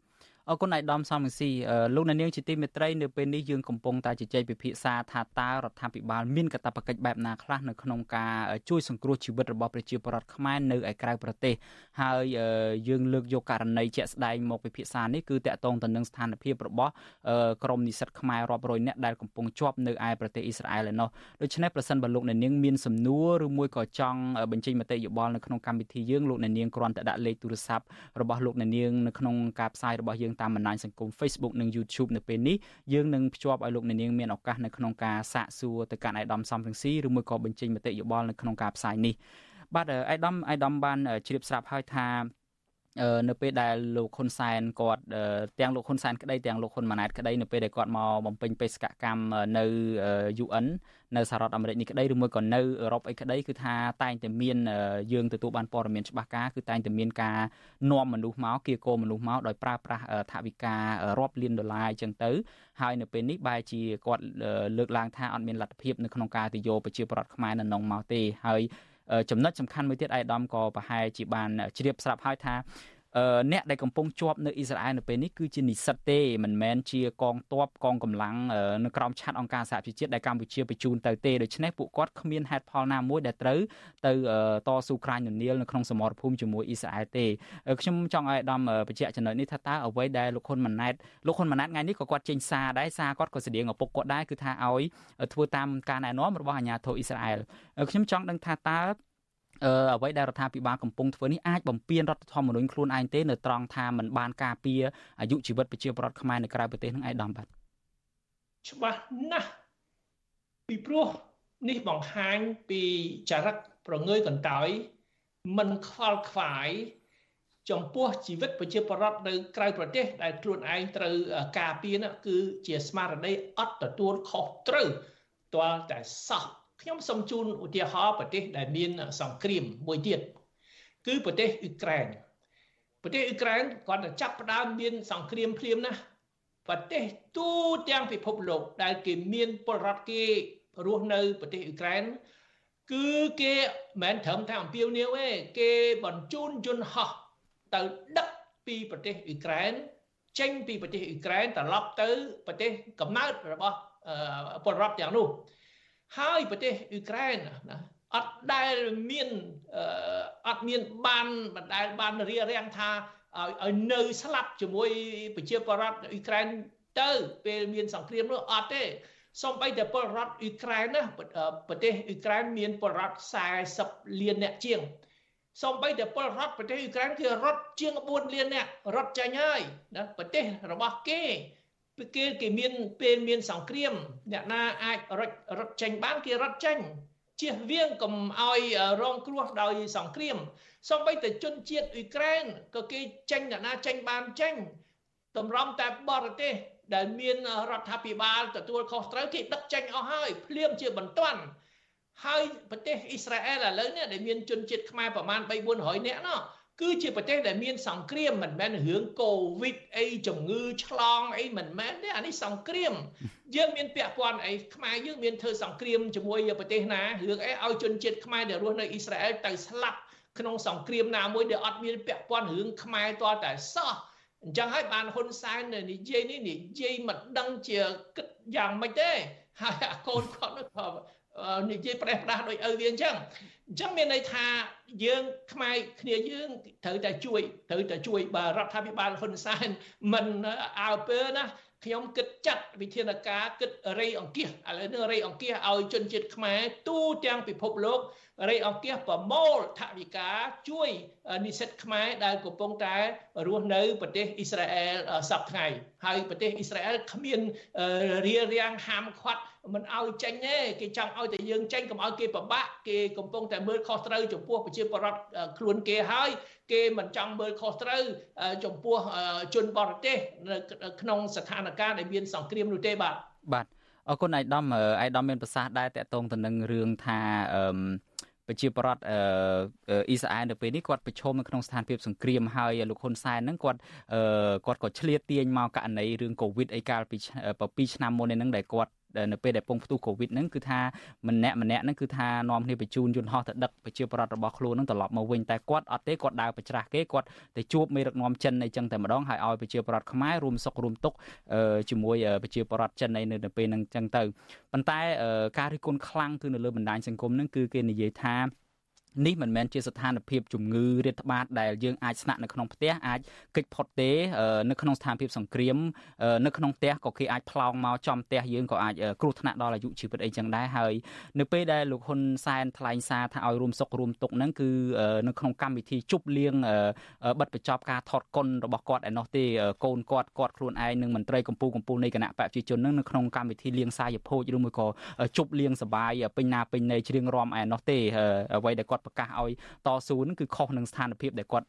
អរគុណអាយដាមសំស៊ីលោកអ្នកនាងជាទីមេត្រីនៅពេលនេះយើងកំពុងតែជជែកពិភាក្សាថាតើរដ្ឋាភិបាលមានកាតព្វកិច្ចបែបណាខ្លះនៅក្នុងការជួយសង្គ្រោះជីវិតរបស់ប្រជាពលរដ្ឋខ្មែរនៅឯក្រៅប្រទេសហើយយើងលើកយកករណីជាក់ស្ដែងមកពិភាក្សានេះគឺតកតងទៅនឹងស្ថានភាពរបស់ក្រមនិស្សិតខ្មែររាប់រយនាក់ដែលកំពុងជាប់នៅឯប្រទេសអ៊ីស្រាអែលឯណោះដូច្នេះប្រសិនបើលោកអ្នកនាងមានសំណួរឬមួយក៏ចង់បញ្ចេញមតិយោបល់នៅក្នុងកម្មវិធីយើងលោកអ្នកនាងគ្រាន់តែដាក់លេខទូរស័ព្ទរបស់លោកអ្នកនាងនៅក្នុងការផ្សាយរបស់យើងតាមបណ្ដាញសង្គម Facebook និង YouTube នៅពេលនេះយើងនឹងភ្ជាប់ឲ្យលោកអ្នកនាងមានឱកាសនៅក្នុងការសាកសួរទៅកាន់អាយដាមសំរងស៊ីឬមួយក៏បញ្ចេញមតិយោបល់នៅក្នុងការផ្សាយនេះបាទអាយដាមអាយដាមបានជ្រាបស្រាប់ហើយថា នៅពេលដែលលោកហ៊ុនសែនគាត់ទាំងលោកហ៊ុនសែនក្តីទាំងលោកហ៊ុនម៉ាណែតក្តីនៅពេលដែលគាត់មកបំពេញបេសកកម្មនៅ UN នៅសហរដ្ឋអាមេរិកនេះក្តីឬមួយក៏នៅអឺរ៉ុបអីក្តីគឺថាតែងតែមានយើងទទួលបានព័ត៌មានច្បាស់ការគឺតែងតែមានការនាំមនុស្សមកគៀកោមនុស្សមកដោយប្រើប្រាស់ថវិការាប់លានដុល្លារអញ្ចឹងទៅហើយនៅពេលនេះបែរជាគាត់លើកឡើងថាអត់មានលទ្ធភាពនៅក្នុងការទៅយកប្រជាពលរដ្ឋខ្មែរនៅក្នុងមកទេហើយ ចំណុចសំខាន់មួយទៀតអាយដាមក៏ប្រហែលជាបានជ្រាបស្រាប់ហើយថា អ្នកដែលកំពុងជាប់នៅអ៊ីស្រាអែលនៅពេលនេះគឺជានិស្សិតទេមិនមែនជាកងទ័ពកងកម្លាំងនៅក្រោមឆ័ត្រអង្គការសហប្រជាជាតិដែលកម្ពុជាបញ្ជូនទៅទេដូច្នេះពួកគាត់គ្មានហេតុផលណាមួយដែលត្រូវទៅតស៊ូក្រាញននៀលនៅក្នុងសមរភូមិជាមួយអ៊ីស្រាអែលទេខ្ញុំចង់ឲ្យដំបញ្ជាក់ចំណុចនេះថាតើអ្វីដែលលោកហ៊ុនម៉ាណែតលោកហ៊ុនម៉ាណែតថ្ងៃនេះក៏គាត់ចេញសារដែរសារគាត់ក៏ស្តៀងឪពុកគាត់ដែរគឺថាឲ្យធ្វើតាមការណែនាំរបស់អាជ្ញាធរអ៊ីស្រាអែលខ្ញុំចង់ដឹងថាតើ អឺអ្វីដែលរដ្ឋាភិបាលកំពុងធ្វើនេះអាចបំពានរដ្ឋធម្មនុញ្ញខ្លួនឯងទេនៅត្រង់ថាมันបានការពារអាយុជីវិតប្រជាពលរដ្ឋខ្មែរនៅក្រៅប្រទេសនឹងឯដំបាទច្បាស់ណាស់ពីព្រោះនេះបង្ហាញពីចរិតប្រងើយកន្តើយមិនខ្វល់ខ្វាយចំពោះជីវិតប្រជាពលរដ្ឋនៅក្រៅប្រទេសដែលខ្លួនឯងត្រូវការពារនោះគឺជាស្មារតីអត់ទទួលខុសត្រូវទាល់តែសោះ ខ្ញុំសូមជូនឧទាហរណ៍ប្រទេសដែលមានសង្គ្រាមមួយទៀតគឺប្រទេសអ៊ុយក្រែនប្រទេសអ៊ុយក្រែនគាត់ទៅចាប់ផ្ដើមមានសង្គ្រាមភ្លាមណាស់ប្រទេសទូទាំងពិភពលោកដែលគេមានពលរដ្ឋគេរស់នៅប្រទេសអ៊ុយក្រែនគឺគេមិនត្រឹមតែអំពាវនាវទេគេបញ្ជូនយន្តហោះទៅដឹកពីប្រទេសអ៊ុយក្រែនចេញពីប្រទេសអ៊ុយក្រែនត្រឡប់ទៅប្រទេសកំណើតរបស់ពលរដ្ឋទាំងនោះ ហើយប្រទេសអ៊ុយក្រែនណាអត់ដែលមានអត់មានបានបណ្ដែលបានរៀបរៀងថាឲ្យឲ្យនៅស្លាប់ជាមួយប្រជាពលរដ្ឋអ៊ុយក្រែនទៅពេលមានសង្គ្រាមនោះអត់ទេសូម្បីតែពលរដ្ឋអ៊ុយក្រែនណាប្រទេសអ៊ុយក្រែនមានពលរដ្ឋ40លានអ្នកជាងសូម្បីតែពលរដ្ឋប្រទេសអ៊ុយក្រែនគេរត់ជាង4លានអ្នករត់ចាញ់ហើយណាប្រទេសរបស់គេ ពេលគេគេមានពេលមានសង្គ្រាម អ្នកណាអាចរត់រត់ចេញបានគេរត់ចេញជៀសវាងកុំឲ្យរងគ្រោះដោយសង្គ្រាមសូម្បីតែជនជាតិអ៊ុយក្រែនក៏គេចេញអ្នកណាចេញបានចេញតម្រាំតែបរទេសដែលមានរដ្ឋាភិបាលទទួលខុសត្រូវគេដឹកចេញអស់ហើយភ្លាមជាបន្ទាន់ហើយប្រទេសអ៊ីស្រាអែលឥឡូវនេះដែលមានជនជាតិខ្មែរប្រមាណ3 400នាក់ណោះ គឺជាប្រទេសដែលមានសង្គ្រាមមិនមែនរឿងកូវីដអីជំងឺឆ្លងអីមិនមែនទេអានេះសង្គ្រាមយើងមានពាក់ព័ន្ធអីខ្មែរយើងមានធ្វើសង្គ្រាមជាមួយប្រទេសណារឿងអីឲ្យជនជាតិខ្មែរដែលរស់នៅអ៊ីស្រាអែលទៅស្លាប់ក្នុងសង្គ្រាមណាមួយដែលអត់មានពាក់ព័ន្ធរឿងខ្មែរតតែសោះអញ្ចឹងហើយបានហ៊ុនសែននិយាយនេះនិយាយមិនដឹងជាគិតយ៉ាងម៉េចទេហើយអាកូនគាត់នោះក៏ និយាយប្រេះផ្ដាស់ដោយឪវាអញ្ចឹងអញ្ចឹងមានន័យថាយើងខ្មែរគ្នាយើងត្រូវតែជួយត្រូវតែជួយបើរដ្ឋាភិបាលហ៊ុនសែនមិនអើពើណាខ្ញុំគិតចាត់វិធានការគិតរៃអង្គាសឥឡូវនេះរៃអង្គាសឲ្យជនជាតិខ្មែរទូទាំងពិភពលោករៃអង្គាសប្រមូលថវិកាជួយនិស្សិតខ្មែរដែលកំពុងតែរស់នៅប្រទេសអ៊ីស្រាអែលសប្តាហ៍ថ្ងៃហើយប្រទេសអ៊ីស្រាអែលគ្មានរារាំងហាមឃាត់ មិនឲ្យចេញទេគេចង់ឲ្យតែយើងចេញកុំឲ្យគេពិបាកគេកំពុងតែមើលខុសត្រូវចំពោះប្រជាពលរដ្ឋខ្លួនគេហើយគេមិនចង់មើលខុសត្រូវចំពោះជនបរទេសនៅក្នុងស្ថានភាពដែលមានសង្គ្រាមនោះទេបាទបាទអរគុណអាយដាមអាយដាមមានប្រសាសន៍ដែរតកតងទៅនឹងរឿងថាអឺប្រជាប្រដ្ឋអ៊ីស្រាអែលនៅពេលនេះគាត់ប្រឈមនៅក្នុងស្ថានភាពសង្គ្រាមហើយលោកហ៊ុនសែនហ្នឹងគាត់គាត់ក៏ឆ្លៀតទាញមកករណីរឿងកូវីដអីកាលពី2ឆ្នាំមុននេះហ្នឹងដែលគាត់ នៅពេលដែលពងផ្ទុះកូវីដហ្នឹងគឺថាម្នាក់ម្នាក់ហ្នឹងគឺថានាំគ្នាបញ្ជូនយន្តហោះទៅដឹកប្រជាប្រដ្ឋរបស់ខ្លួនហ្នឹងត្រឡប់មកវិញតែគាត់អត់ទេគាត់ដើរប្រច្រាស់គេគាត់ទៅជួបមេដឹកនាំចិនអីចឹងតែម្ដងហើយឲ្យប្រជាប្រដ្ឋខ្មែររួមសុខរួមទុក្ខជាមួយប្រជាប្រដ្ឋចិនអីនៅពេលហ្នឹងចឹងទៅប៉ុន្តែការរិះគន់ខ្លាំងគឺនៅលើបណ្ដាញសង្គមហ្នឹងគឺគេនិយាយថា នេះមិនមែនជាស្ថានភាពជំងឺរាតត្បាតដែលយើងអាចស្នាក់នៅក្នុងផ្ទះអាចគេចផុតទេនៅក្នុងស្ថានភាពសង្គ្រាមនៅក្នុងផ្ទះក៏គេអាចផ្លោងមកចំផ្ទះយើងក៏អាចគ្រោះថ្នាក់ដល់អាយុជីវិតអីចឹងដែរហើយនៅពេលដែលលោកហ៊ុនសែនថ្លែងសារថាឲ្យរួមសុខរួមទុកហ្នឹងគឺនៅក្នុងកម្មវិធីជប់លៀងបិទបញ្ចប់ការថតកុនរបស់គាត់ឯណោះទេកូនគាត់គាត់ខ្លួនឯងនិងមន្ត្រីកម្ពុជាកម្ពុជានៃគណៈបព្វជិជនហ្នឹងនៅក្នុងកម្មវិធីលៀងសាយភោជឬមួយក៏ជប់លៀងសបាយពេញណាពេញណីច្រៀងរាំឯណោះទេអ្វីដែលគាត់ប្រកាសឲ្យតស៊ូនឹងគឺខុសនឹងស្ថានភាពដែលគាត់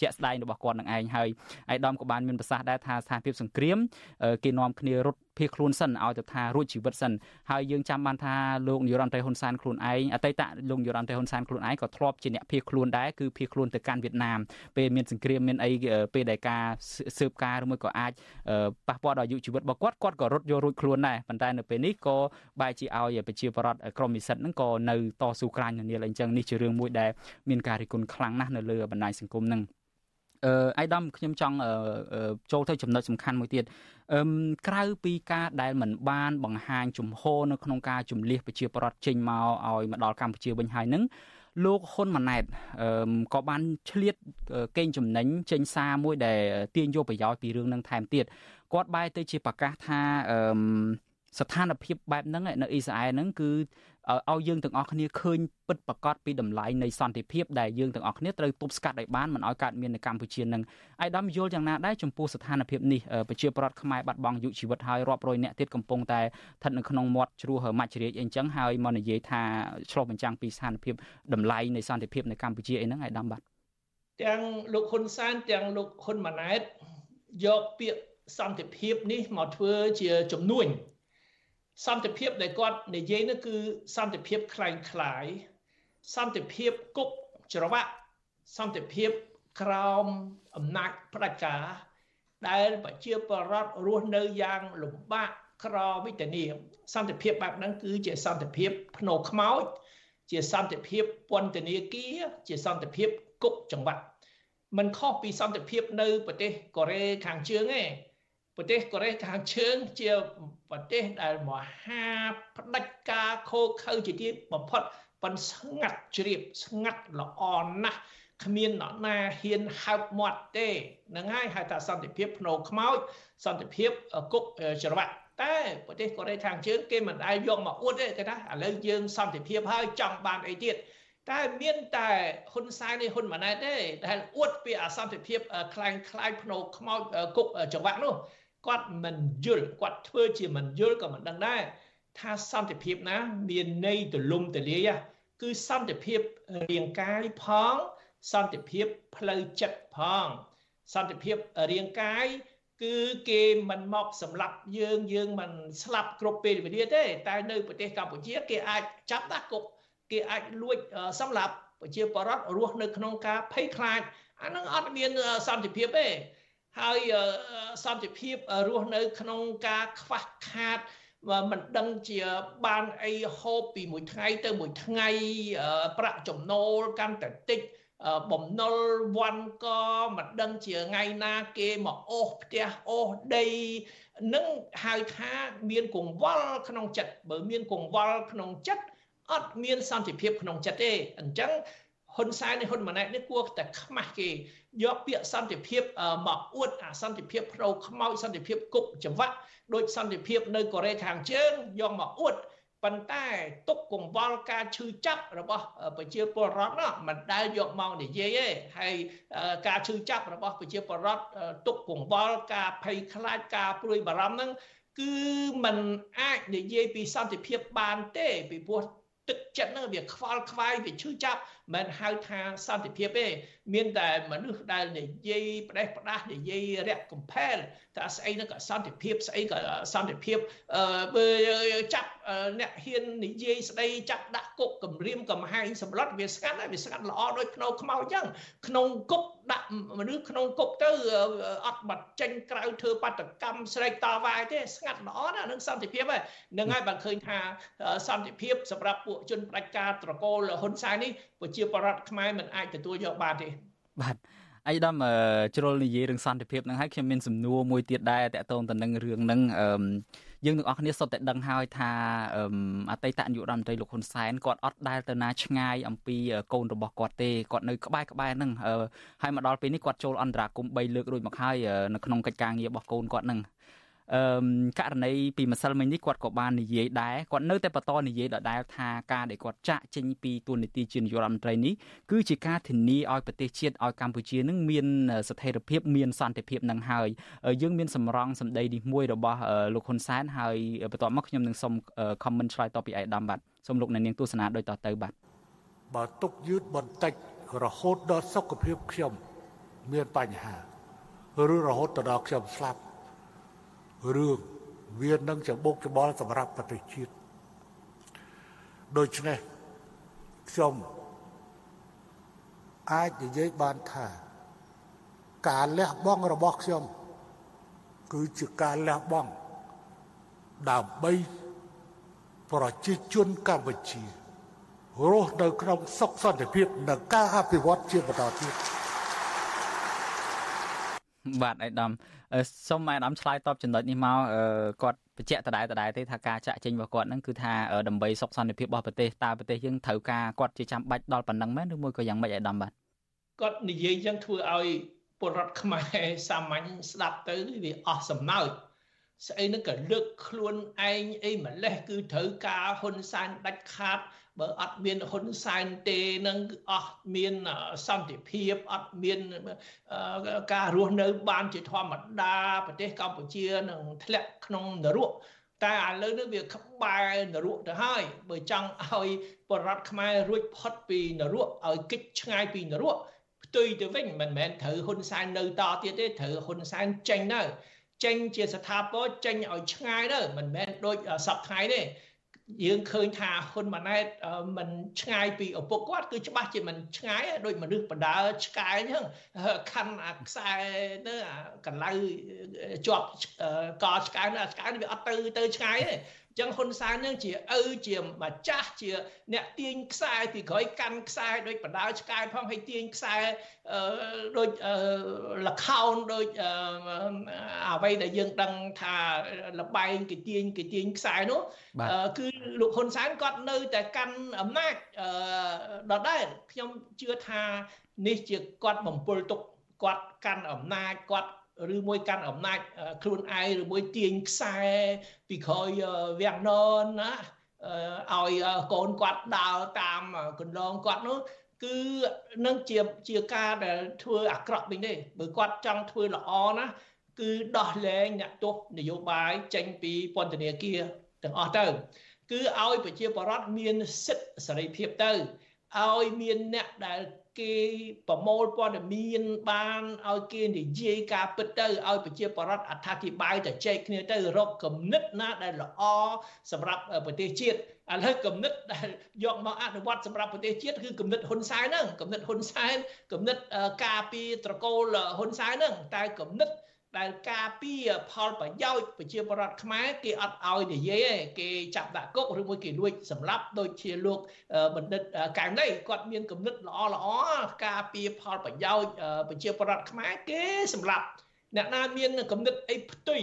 ជាក់ស្ដែងរបស់គាត់នឹងឯងហើយឯកឧត្តមក៏បានមានប្រសាសន៍ដែរថាស្ថានភាពសង្គ្រាមគេនាំគ្នារត់ភៀសខ្លួនសិនឲ្យទៅថារួចជីវិតសិនហើយយើងចាំបានថាលោកនាយរដ្ឋមន្ត្រីហ៊ុនសែនខ្លួនឯងអតីតលោកនាយរដ្ឋមន្ត្រីហ៊ុនសែនខ្លួនឯងក៏ធ្លាប់ជាអ្នកភៀសខ្លួនដែរគឺភៀសខ្លួនទៅកាន់វៀតណាមពេលមានសង្គ្រាមមានអីពេលដែលការស៊ើបការឬមួយក៏អាចប៉ះពាល់ដល់អាយុជីវិតរបស់គាត់គាត់ក៏រត់យករួចខ្លួនដែរប៉ុន្តែនៅពេលនេះក៏បែរជាឲ្យប្រជាពលរដ្ឋក្រមនិស្សិតហ្នឹងក៏នៅតស៊ូក្រាញនានាអញ្ចឹងនេះជារឿងមួយដែលមានការរិះគន់ខ្លាំងណាស់នៅលើបណ្ដាញសង្គមហ្នឹង អឺអាយដាមខ្ញុំចង់ចូលទៅចំណុចសំខាន់មួយទៀតអឺក្រៅពីការដែលមិនបានបង្ហាញជំហរនៅក្នុងការជំលះប្រជាប្រដ្ឋចេញមកឲ្យមកដល់កម្ពុជាវិញហើយនឹងលោកហ៊ុនម៉ាណែតអឺក៏បានឆ្លៀតកេងចំណេញចេញសារមួយដែលទាញយកប្រយោជន៍ពីរឿងនឹងថែមទៀតគាត់បែរទៅជាប្រកាសថាអឺ ស្ថានភាពបែបហ្នឹងនៅអ៊ីស្រាអែលហ្នឹងគឺឲ្យយើងទាំងអស់គ្នាឃើញពិតប្រាកដពីតម្លៃនៃសន្តិភាពដែលយើងទាំងអស់គ្នាត្រូវទប់ស្កាត់ឲ្យបានមិនឲ្យកើតមាននៅកម្ពុជានឹងអាយដាមយល់យ៉ាងណាដែរចំពោះស្ថានភាពនេះប្រជាប្រដ្ឋខ្មែរបាត់បង់យុជីវិតហើយរាប់រយនាក់ទៀតកំពុងតែស្ថិតនៅក្នុងមាត់ជ្រោះមច្ចរាជអីចឹងហើយមកនិយាយថាឆ្លោះបញ្ចាំងពីស្ថានភាពតម្លៃនៃសន្តិភាពនៅកម្ពុជាអីហ្នឹងអាយដាមបាទទាំងលោកហ៊ុនសែនទាំងលោកហ៊ុនម៉ាណែតយកពាក្យសន្តិភាពនេះមកធ្វើជាជំនួញ សន្តិភាពដែលគាត់និយាយនោះគឺសន្តិភាពคล้ายคล้ายសន្តិភាពគុកច្រវាក់សន្តិភាពក្រោមអំណាចផ្ដាច់ការដែលប្រជាពលរដ្ឋរស់នៅយ៉ាងលំបាកក្រវិធានាសន្តិភាពបែបហ្នឹងគឺជាសន្តិភាពភ្នោខ្មោចជាសន្តិភាពពន្ធនាគារជាសន្តិភាពគុកចង្វាក់มันខុសពីសន្តិភាពនៅប្រទេសកូរ៉េខាងជើងទេ ប្រទេសកូរ៉េខាងជើងជាប្រទេសដែលមហាផ្ដាច់ការខូខើជាទីបំផុតប៉ុនស្ងាត់ជ្រាបស្ងាត់ល្អណាស់គ្មាននរណាហ៊ានហើបមាត់ទេហ្នឹងហើយហៅថាសន្តិភាពភ្នោខ្មោចសន្តិភាពគុកច្រវាក់តែប្រទេសកូរ៉េខាងជើងគេមិនដែលយកមកអួតទេគេថាឥឡូវយើងសន្តិភាពហើយចង់បានអីទៀតតែមានតែហ៊ុនសែននេះហ៊ុនម៉ាណែតទេដែលអួតពីអសន្តិភាពคล้ายคล้ายភ្នោខ្មោចគុកច្រវាក់នោះ គាត់មិនយល់គាត់ធ្វើជាមិនយល់ក៏មិនដឹងដែរថាសន្តិភាពណា មានន័យទលំទលាយគឺសន្តិភាពរាងកាយផង សន្តិភាពផ្លូវចិត្តផង សន្តិភាពរាងកាយគឺគេមិនមកសម្លាប់យើងយើងមិនស្លាប់គ្រប់ពេលវេលាទេ តែនៅប្រទេសកម្ពុជា គេអាចចាប់ដាក់គុកគេអាចលួចសម្លាប់ប្រជាពលរដ្ឋរស់នៅក្នុងការភ័យខ្លាចអានឹងអត់មានសន្តិភាពទេ ហើយសន្តិភាពរស់នៅ ក្នុងការខ្វះខាតមិនដឹងជាបានអីហូបពីមួយថ្ងៃទៅមួយថ្ងៃប្រាក់ចំណូលកាន់តែតិចបំណុលវ័នក៏មិនដឹងជាថ្ងៃណាគេមកអូសផ្ទះអូសដីនឹងហៅថាមានកង្វល់ក្នុងចិត្តបើមានកង្វល់ក្នុងចិត្តអត់មានសន្តិភាពក្នុងចិត្តទេអញ្ចឹង ហ៊ុនសែននិងហ៊ុនម៉ាណែតនេះគួរតែខ្មាស់គេយកពាក្យសន្តិភាពមកអួតអាសន្តិភាពប្រោខ្មោចសន្តិភាពគុកចង្វាក់ដោយសន្តិភាពនៅកូរ៉េខាងជើងយកមកអួតប៉ុន្តែទុកកង្វល់ការឈឺចាប់របស់ប្រជាពលរដ្ឋនោះមិនដែលយកមកនិយាយទេហើយការឈឺចាប់របស់ប្រជាពលរដ្ឋទុកកង្វល់ការភ័យខ្លាចការព្រួយបារម្ភហ្នឹងគឺมันអាចនិយាយពីសន្តិភាពបានទេពីព្រោះទឹកចិត្តហ្នឹងវាខ្វល់ខ្វាយវាឈឺចាប់មិនហៅថាសន្តិភាពទេមានតែមនុស្សដែលនិយាយផ្ដេសផ្ដាស់និយាយរាក់កំផែលថាស្អីហ្នឹងក៏សន្តិភាពស្អីក៏សន្តិភាពបើចាប់អ្នកហ៊ាននិយាយស្ដីចាប់ដាក់គុកគម្រាមកំហែងសម្លុតវាស្ងាត់ហើយវាស្ងាត់ល្អដូចខ្នោខ្មៅអញ្ចឹងក្នុងគុកដាក់មនុស្សក្នុងគុកទៅអត់បាត់ចេញក្រៅធ្វើបាតកម្មស្រែកតវ៉ាទេស្ងាត់ល្អណាស់នឹងសន្តិភាពហ្នឹងហើយបានឃើញថាសន្តិភាពសម្រាប់ពួកជនផ្ដាច់ការត្រកូលហ៊ុនសែននេះប្រជាពលរដ្ឋខ្មែរមិនអាចទទួលយកបានទេបាទអៃដាមជ្រុលនិយាយរឿងសន្តិភាពហ្នឹងហើយខ្ញុំមានសំណួរមួយទៀតដែរតកតងទៅនឹងរឿងហ្នឹងអឺយើងទាំងអស់គ្នាសុទ្ធតែដឹងហើយថាអតីតនាយករដ្ឋមន្ត្រីលោកហ៊ុនសែនគាត់អត់ដែលទៅណាឆ្ងាយអំពីកូនរបស់គាត់ទេគាត់នៅក្បែរក្បែរហ្នឹងហើយមកដល់ពេលនេះគាត់ចូលអន្តរាគមន៍3លើករួចមកហើយនៅក្នុងកិច្ចការងាររបស់កូនគាត់ហ្នឹង អឺករណីពីម្សិលមិញនេះគាត់ក៏បាននិយាយដែរគាត់នៅតែបន្តនិយាយដដែលថាការដែលគាត់ចាក់ចេញពីទួលនីតិជានាយករដ្ឋមន្ត្រីនេះគឺជាការធានាឲ្យប្រទេសជាតិឲ្យកម្ពុជានឹងមានស្ថិរភាពមានសន្តិភាពនឹងហើយយើងមានសម្រងសម្ដីនេះមួយរបស់លោកហ៊ុនសែនហើយបន្ទាប់មកខ្ញុំនឹងសូម comment ឆ្លើយតបពីឯកឧត្តមបាទសូមលោកអ្នកនាងទស្សនាដូចតទៅបាទបើទុកយឺតបន្តិចរហូតដល់សុខភាពខ្ញុំមានបញ្ហាឬរហូតដល់ខ្ញុំស្លាប់ រឿងវានឹងច្បុកច្បល់សម្រាប់ប្រទេសជាតិដូច្នេះខ្ញុំអាចនិយាយបានថា ការលះបង់របស់ខ្ញុំ គឺជាការលះបង់ដើម្បីប្រជាជនកម្ពុជារស់នៅក្នុងសុខសន្តិភាពនិងការអភិវឌ្ឍជាបន្តទៀតបាទអៃដាម សូមអៃដាមឆ្លើយតបចំណុចនេះមកគាត់បញ្ជាក់ដដែលដដែលទេថាការចាក់ចេញរបស់គាត់ហ្នឹងគឺថាដើម្បីសុខសន្តិភាពរបស់ប្រទេសតើប្រទេសយើងត្រូវការគាត់ជាចាំបាច់ដល់ប៉ុណ្ណឹងមែនឬមួយក៏យ៉ាងម៉េចអៃដាមបាទគាត់និយាយចឹងធ្វើឲ្យពលរដ្ឋខ្មែរសាមញ្ញស្ដាប់ទៅវាអស់សំណើចស្អីនឹងក៏លើកខ្លួនឯងអីម្លេះគឺត្រូវការហ៊ុនសែនដាច់ខាត បើអត់មានហ៊ុនសែនទេនឹងអស់មានសន្តិភាពអត់មានការរស់នៅបានជាធម្មតាប្រទេសកម្ពុជានឹងធ្លាក់ក្នុងនរកតែឥឡូវនេះវាក្បែរនរកទៅហើយបើចង់ឲ្យបរដ្ឋខ្មែររួចផុតពីនរកឲ្យគេចឆ្ងាយពីនរកផ្ទុយទៅវិញមិនមែនត្រូវហ៊ុនសែននៅតទៀតទេត្រូវហ៊ុនសែនចេញទៅចេញជាស្ថាពរចេញឲ្យឆ្ងាយទៅមិនមែនដូចសពថ្ងៃទេ យើងឃើញថាហ៊ុនម៉ាណែតមិនឆ្ងាយពីឪពុកគាត់គឺច្បាស់ជាមិនឆ្ងាយដូចមនុស្សបដើឆ្កែអញ្ចឹងខាន់អាខ្សែទៅអាកន្លៅជាប់កឆ្កែអាឆ្កែវាអត់ទៅទៅឆ្ងាយទេ ចឹងហ៊ុនសែននឹងជាឪជាម្ចាស់ជា អ្នកទាញខ្សែពីក្រោយកាន់ខ្សែដូចបដាឆ្កែផងហើយទាញខ្សែដូចលខោនដូចអ្វីដែលយើងដឹងថាលបែងគេទាញគេទាញខ្សែនោះគឺលោកហ៊ុនសែនគាត់នៅតែកាន់អំណាចដដែលខ្ញុំជឿថានេះជាគាត់បំពល់ទុកគាត់កាន់អំណាចគាត់ ឬមួយកាន់អំណាចខ្លួនឯងឬមួយទាញខ្សែពីក្រោយវាំងននណាឲ្យកូនគាត់ដើរតាមកន្លងគាត់នោះគឺនឹងជាជាការដែលធ្វើអាក្រក់វិញទេបើគាត់ចង់ធ្វើល្អណាគឺដោះលែងអ្នកទោសនយោបាយចេញពីពន្ធនាគារទាំងអស់ទៅ គឺឲ្យប្រជាពលរដ្ឋមានសិទ្ធិសេរីភាពទៅឲ្យមានអ្នកដែល គេប្រមូលព័ត៌មានបានឲ្យគេនិយាយការពិតទៅឲ្យប្រជាពលរដ្ឋអត្ថាធិប្បាយទៅចែកគ្នាទៅរកគំនិតណាដែលល្អសម្រាប់ប្រទេសជាតិឥឡូវគំនិតដែលយកមកអនុវត្តសម្រាប់ប្រទេសជាតិគឺគំនិតហ៊ុនសែនហ្នឹងគំនិតហ៊ុនសែនគំនិតការពីត្រកូលហ៊ុនសែនហ្នឹងតែគំនិត ដែលការពារផលប្រយោជន៍ប្រជាពលរដ្ឋខ្មែរគេអត់ឲ្យនិយាយទេគេចាប់ដាក់គុកឬមួយគេលួចសម្លាប់ដូចជាលោកបណ្ឌិតកែវនេះគាត់មានគំនិតល្អល្អការពារផលប្រយោជន៍ប្រជាពលរដ្ឋខ្មែរគេសម្លាប់អ្នកណាមានគំនិតអីផ្ទុយ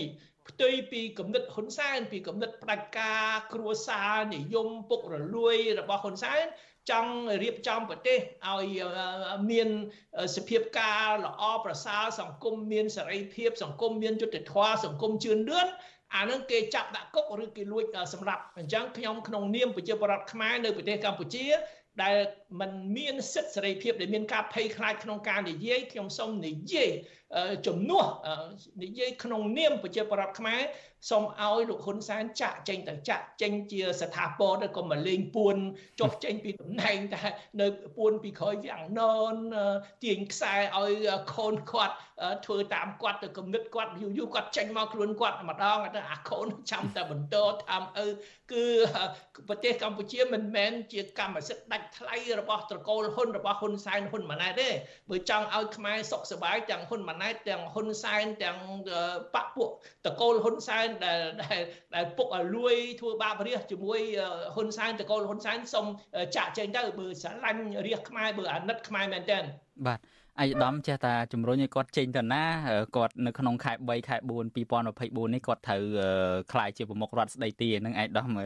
ផ្ទុយពីគំនិតហ៊ុនសែនពីគំនិតផ្ដាច់ការគ្រួសារនិយមពុករលួយរបស់ហ៊ុនសែន ចង់រៀបចំប្រទេសឲ្យមានសភាពការល្អប្រសើរសង្គមមានសេរីភាព សង្គមមានយុត្តិធម៌សង្គមជឿនលឿនអានឹងគេចាប់ដាក់គុកឬគេលួចសម្រាប់អញ្ចឹងខ្ញុំក្នុងនាមប្រជាពលរដ្ឋខ្មែរនៅប្រទេសកម្ពុជាដែលมันមានសិទ្ធិសេរីភាពដែលមានការភ័យខ្លាចក្នុងការនិយាយខ្ញុំសូមនិយាយជំនួសនិយាយក្នុងនាមប្រជាពលរដ្ឋខ្មែរ សូមឲ្យលោកហ៊ុនសែនចាក់ចេញទៅចាក់ចេញជាស្ថាពរទៅកុំមកលេងពួនចុះចេញពីតំណែងតែនៅពួនពីក្រោយវាំងននទាញខ្សែឲ្យខូនគាត់ធ្វើតាមគាត់ទៅគំនិតគាត់យូរយូរគាត់ចេញមកខ្លួនគាត់ម្ដងទៅអាខូនចាំតែបន្តតាមឪគឺប្រទេសកម្ពុជាមិនមែនជាកម្មសិទ្ធិដាច់ថ្លៃរបស់ត្រកូលហ៊ុនរបស់ហ៊ុនសែនហ៊ុនម៉ាណែតទេបើចង់ឲ្យខ្មែរសុខសប្បាយទាំងហ៊ុនម៉ាណែតទាំងហ៊ុនសែនទាំងបពពួកតកូលហ៊ុនសែនដែលដែលពុកឲ្យលួយធ្វើបាបរាជជាមួយហ៊ុនសែនតកូលហ៊ុនសែនសុំចាក់ចេញទៅបើស្រឡាញ់រាជខ្មែរបើអាណិតខ្មែរមែនតើបាទអាយដាមចេះតែជំរុញឲ្យគាត់ចេញទៅណាគាត់នៅក្នុងខែ3ខែ4 2024នេះគាត់ត្រូវខ្លាយជាប្រមុខរដ្ឋស្ដីទីនឹងអាយដាម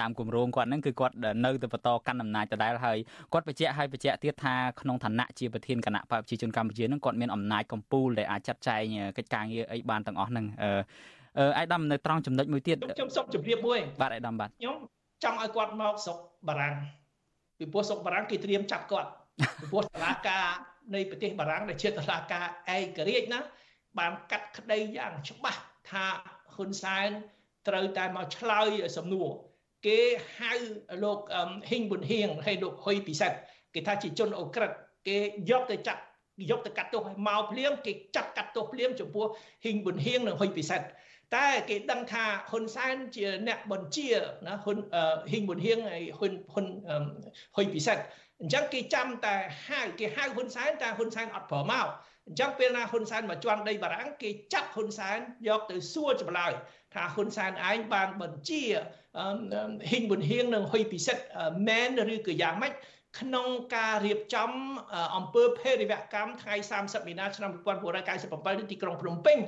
តាមគម្រោងគាត់ហ្នឹងគឺគាត់នៅតែបន្តកាន់អំណាចដដែលហើយគាត់បញ្ជាក់ឲ្យបញ្ជាក់ទៀតថាក្នុងឋានៈជាប្រធានគណៈបព្វជិជនកម្ពុជាហ្នឹងគាត់មានអំណាចកំពូលដែលអាចចាត់ចែងកិច្ចការងារអីបានទាំងអស់ហ្នឹង អឺអាយដាមនៅត្រង់ចំណុចមួយទៀតខ្ញុំសុំជម្រាបមួយបាទអាយដាមបាទខ្ញុំចង់ឲ្យគាត់មកស្រុកបារាំងពីព្រោះស្រុកបារាំងគេត្រៀមចាប់គាត់ពីព្រោះតឡាការនៃប្រទេសបារាំងដែលជាតុលាការឯករាជ្យណាបានកាត់ក្តីយ៉ាងច្បាស់ថាហ៊ុនសែនត្រូវតែមកឆ្លើយសំណួរគេហៅលោកហ៊ីងប៊ុនហៀងហើយលោកហ៊ុយពិសិដ្ឋគេថាជាជនអូក្រិតគេយកទៅចាត់យកទៅកាត់ទោសឲ្យមកភ្លាមគេចាត់កាត់ទោសភ្លាមចំពោះហ៊ីងប៊ុនហៀងនិងហ៊ុយពិសិដ្ឋ តែគេដឹងថាហ៊ុនសែនជាអ្នកបញ្ជាណាហ៊ុនហ៊ីងប៊ុនហៀងហើយហ៊ុនហ៊ុនហ៊ុយពិសិដ្ឋអញ្ចឹងគេចាំតែហៅគេហៅហ៊ុនសែនតែហ៊ុនសែនអត់ព្រមមកអញ្ចឹងពេលណាហ៊ុនសែនមកជន់ដីបារាំងគេចាប់ហ៊ុនសែនយកទៅសួរចម្លើយថាហ៊ុនសែនឯងបានបញ្ជាហ៊ីងប៊ុនហៀងនិងហ៊ុយពិសិដ្ឋមែនឬក៏យ៉ាងម៉េច ក្នុងការរៀបចំអង្គើភេរវកម្មថ្ងៃ30មីនាឆ្នាំ1997នៅទីក្រុងភ្នំពេញ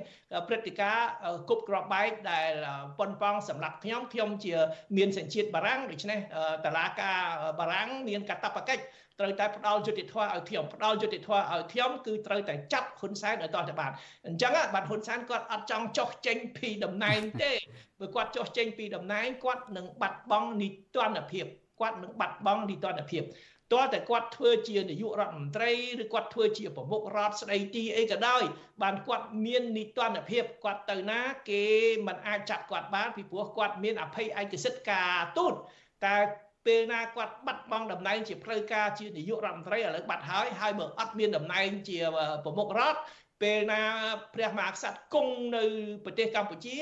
ព្រឹត្តិការណ៍គប់ក្របបែកដែលប៉ុនប៉ងសម្រាប់ខ្ញុំខ្ញុំជាមានសញ្ជាតិបារាំងដូច្នេះតឡាការបារាំងមានកាតព្វកិច្ចត្រូវតែផ្ដាល់យុតិធធឲ្យខ្ញុំផ្ដាល់យុតិធធឲ្យខ្ញុំគឺត្រូវតែចាប់ហ៊ុនសែនឲ្យតោះទៅបានអញ្ចឹងបាទហ៊ុនសែនគាត់អត់ចង់ចោះចេញពីតំណែងទេបើគាត់ចោះចេញពីតំណែងគាត់នឹងបាត់បង់នីតិរដ្ឋភាពគាត់នឹងបាត់បង់នីតិរដ្ឋភាព តើតែគាត់ធ្វើជានាយករដ្ឋមន្ត្រីឬគាត់ធ្វើជាប្រមុខរដ្ឋស្ដីទីអីក៏ដោយបានគាត់មាននីតិរដ្ឋភាពគាត់ទៅណា គេមិនអាចចាប់គាត់បានពីព្រោះគាត់មានអភ័យឯកសិទ្ធិការទូតតែពេលណាគាត់បាត់បង់តំណែងជាផ្លូវការជានាយករដ្ឋមន្ត្រីឥឡូវបាត់ហើយហើយបើអត់មានតំណែងជាប្រមុខរដ្ឋ ពេលណាព្រះមហាក្សត្រគង់នៅប្រទេសកម្ពុជា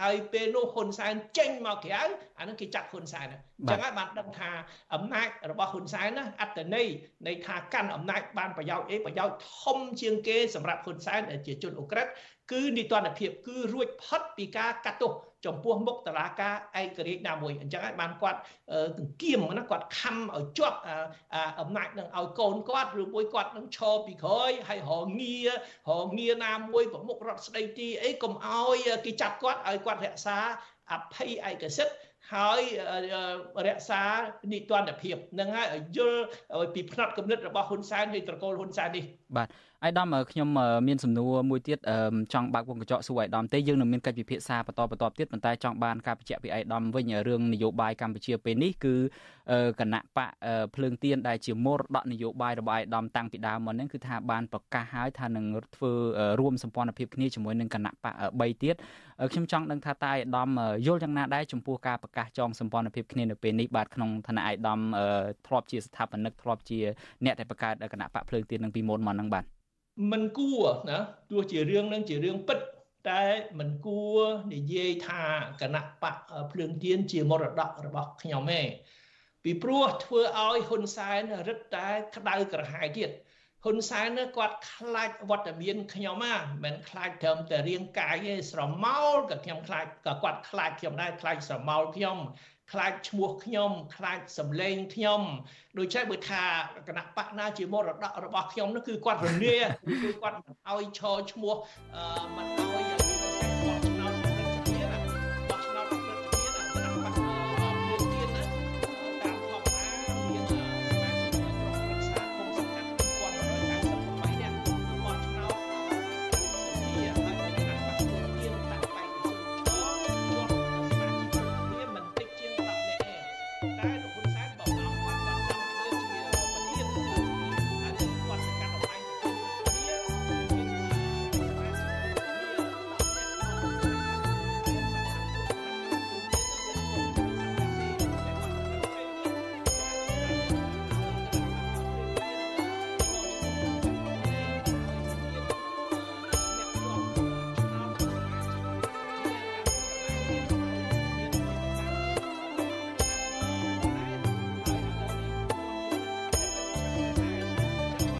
ហើយពេលនោះហ៊ុនសែនចេញមកក្រៅអានឹងគេចាប់ហ៊ុនសែនអញ្ចឹងហើយបានដឹងថាអំណាចរបស់ហ៊ុនសែនណាអត្តន័យនៃថាកាន់អំណាចបានប្រយោជន៍អីប្រយោជន៍ធំជាងគេសម្រាប់ហ៊ុនសែនដែលជាជនអូក្រិត គឺនីតិរដ្ឋភាពគឺរួចផុតពីការកាត់ទោសចំពោះមុខតឡាការឯករាជ្យណាមួយអញ្ចឹងហើយបានគាត់គង្គៀមណាគាត់ខំឲ្យជាប់អំណាចនឹងឲ្យកូនគាត់ឬមួយគាត់នឹងឈរពីក្រោយហើយរងារងាណាមួយប្រមុខរដ្ឋស្ដីទីអីកុំឲ្យគេចាប់គាត់ឲ្យគាត់រក្សាអភ័យឯកសិទ្ធិហើយរក្សានីតិរដ្ឋភាពនឹងហើយយល់ពីផ្នត់គំនិតរបស់ហ៊ុនសែនហើយត្រកូលហ៊ុនសែននេះបាទ អាយដាមខ្ញុំមានសំណួរមួយទៀតចង់បើកវងកញ្ចក់សួរអាយដាមទេយើងនឹងមានកិច្ចពិភាក្សាបន្តបន្តទៀតប៉ុន្តែចង់បានការបញ្ជាក់ពីអាយដាមវិញរឿងនយោបាយកម្ពុជាពេលនេះគឺគណៈបកភ្លើងទៀនដែលជាមរតកនយោបាយរបស់អាយដាមតាំងពីដើមមកហ្នឹងគឺថាបានប្រកាសហើយថានឹងធ្វើរួមសម្ព័ន្ធភាពគ្នាជាមួយនឹងគណៈបក3ទៀតខ្ញុំចង់ដឹងថាតើអាយដាមយល់យ៉ាងណាដែរចំពោះការប្រកាសចងសម្ព័ន្ធភាពគ្នានៅពេលនេះបាទក្នុងឋានៈអាយដាមធ្លាប់ជាស្ថាបនិកធ្លាប់ជាអ្នកដែលបង្កើតគណៈបកភ្លើងទៀននឹងពីមុនមកហ្នឹងបាទ មិនគួរណាទោះជារឿងនឹងជារឿងពិតតែមិនគួរនិយាយថាគណៈបកភ្លើងទៀនជាមរតករបស់ខ្ញុំទេពីព្រោះធ្វើឲ្យហ៊ុនសែនរឹតតែក្តៅក្រហាយទៀតហ៊ុនសែនគាត់ខ្លាចវត្តមានខ្ញុំណាមិនខ្លាចត្រឹមតែរាងកាយទេស្រមោលក៏ខ្ញុំខ្លាចក៏គាត់ខ្លាចខ្ញុំដែរខ្លាចស្រមោលខ្ញុំ ខ្លាចឈ្មោះខ្ញុំខ្លាចសម្លេងខ្ញុំដូចចេះបើថាគណៈបកណាជាមរតករបស់ខ្ញុំនោះគឺគាត់រលាគឺគាត់មិនឲ្យឈរឈ្មោះមិនឲ្យ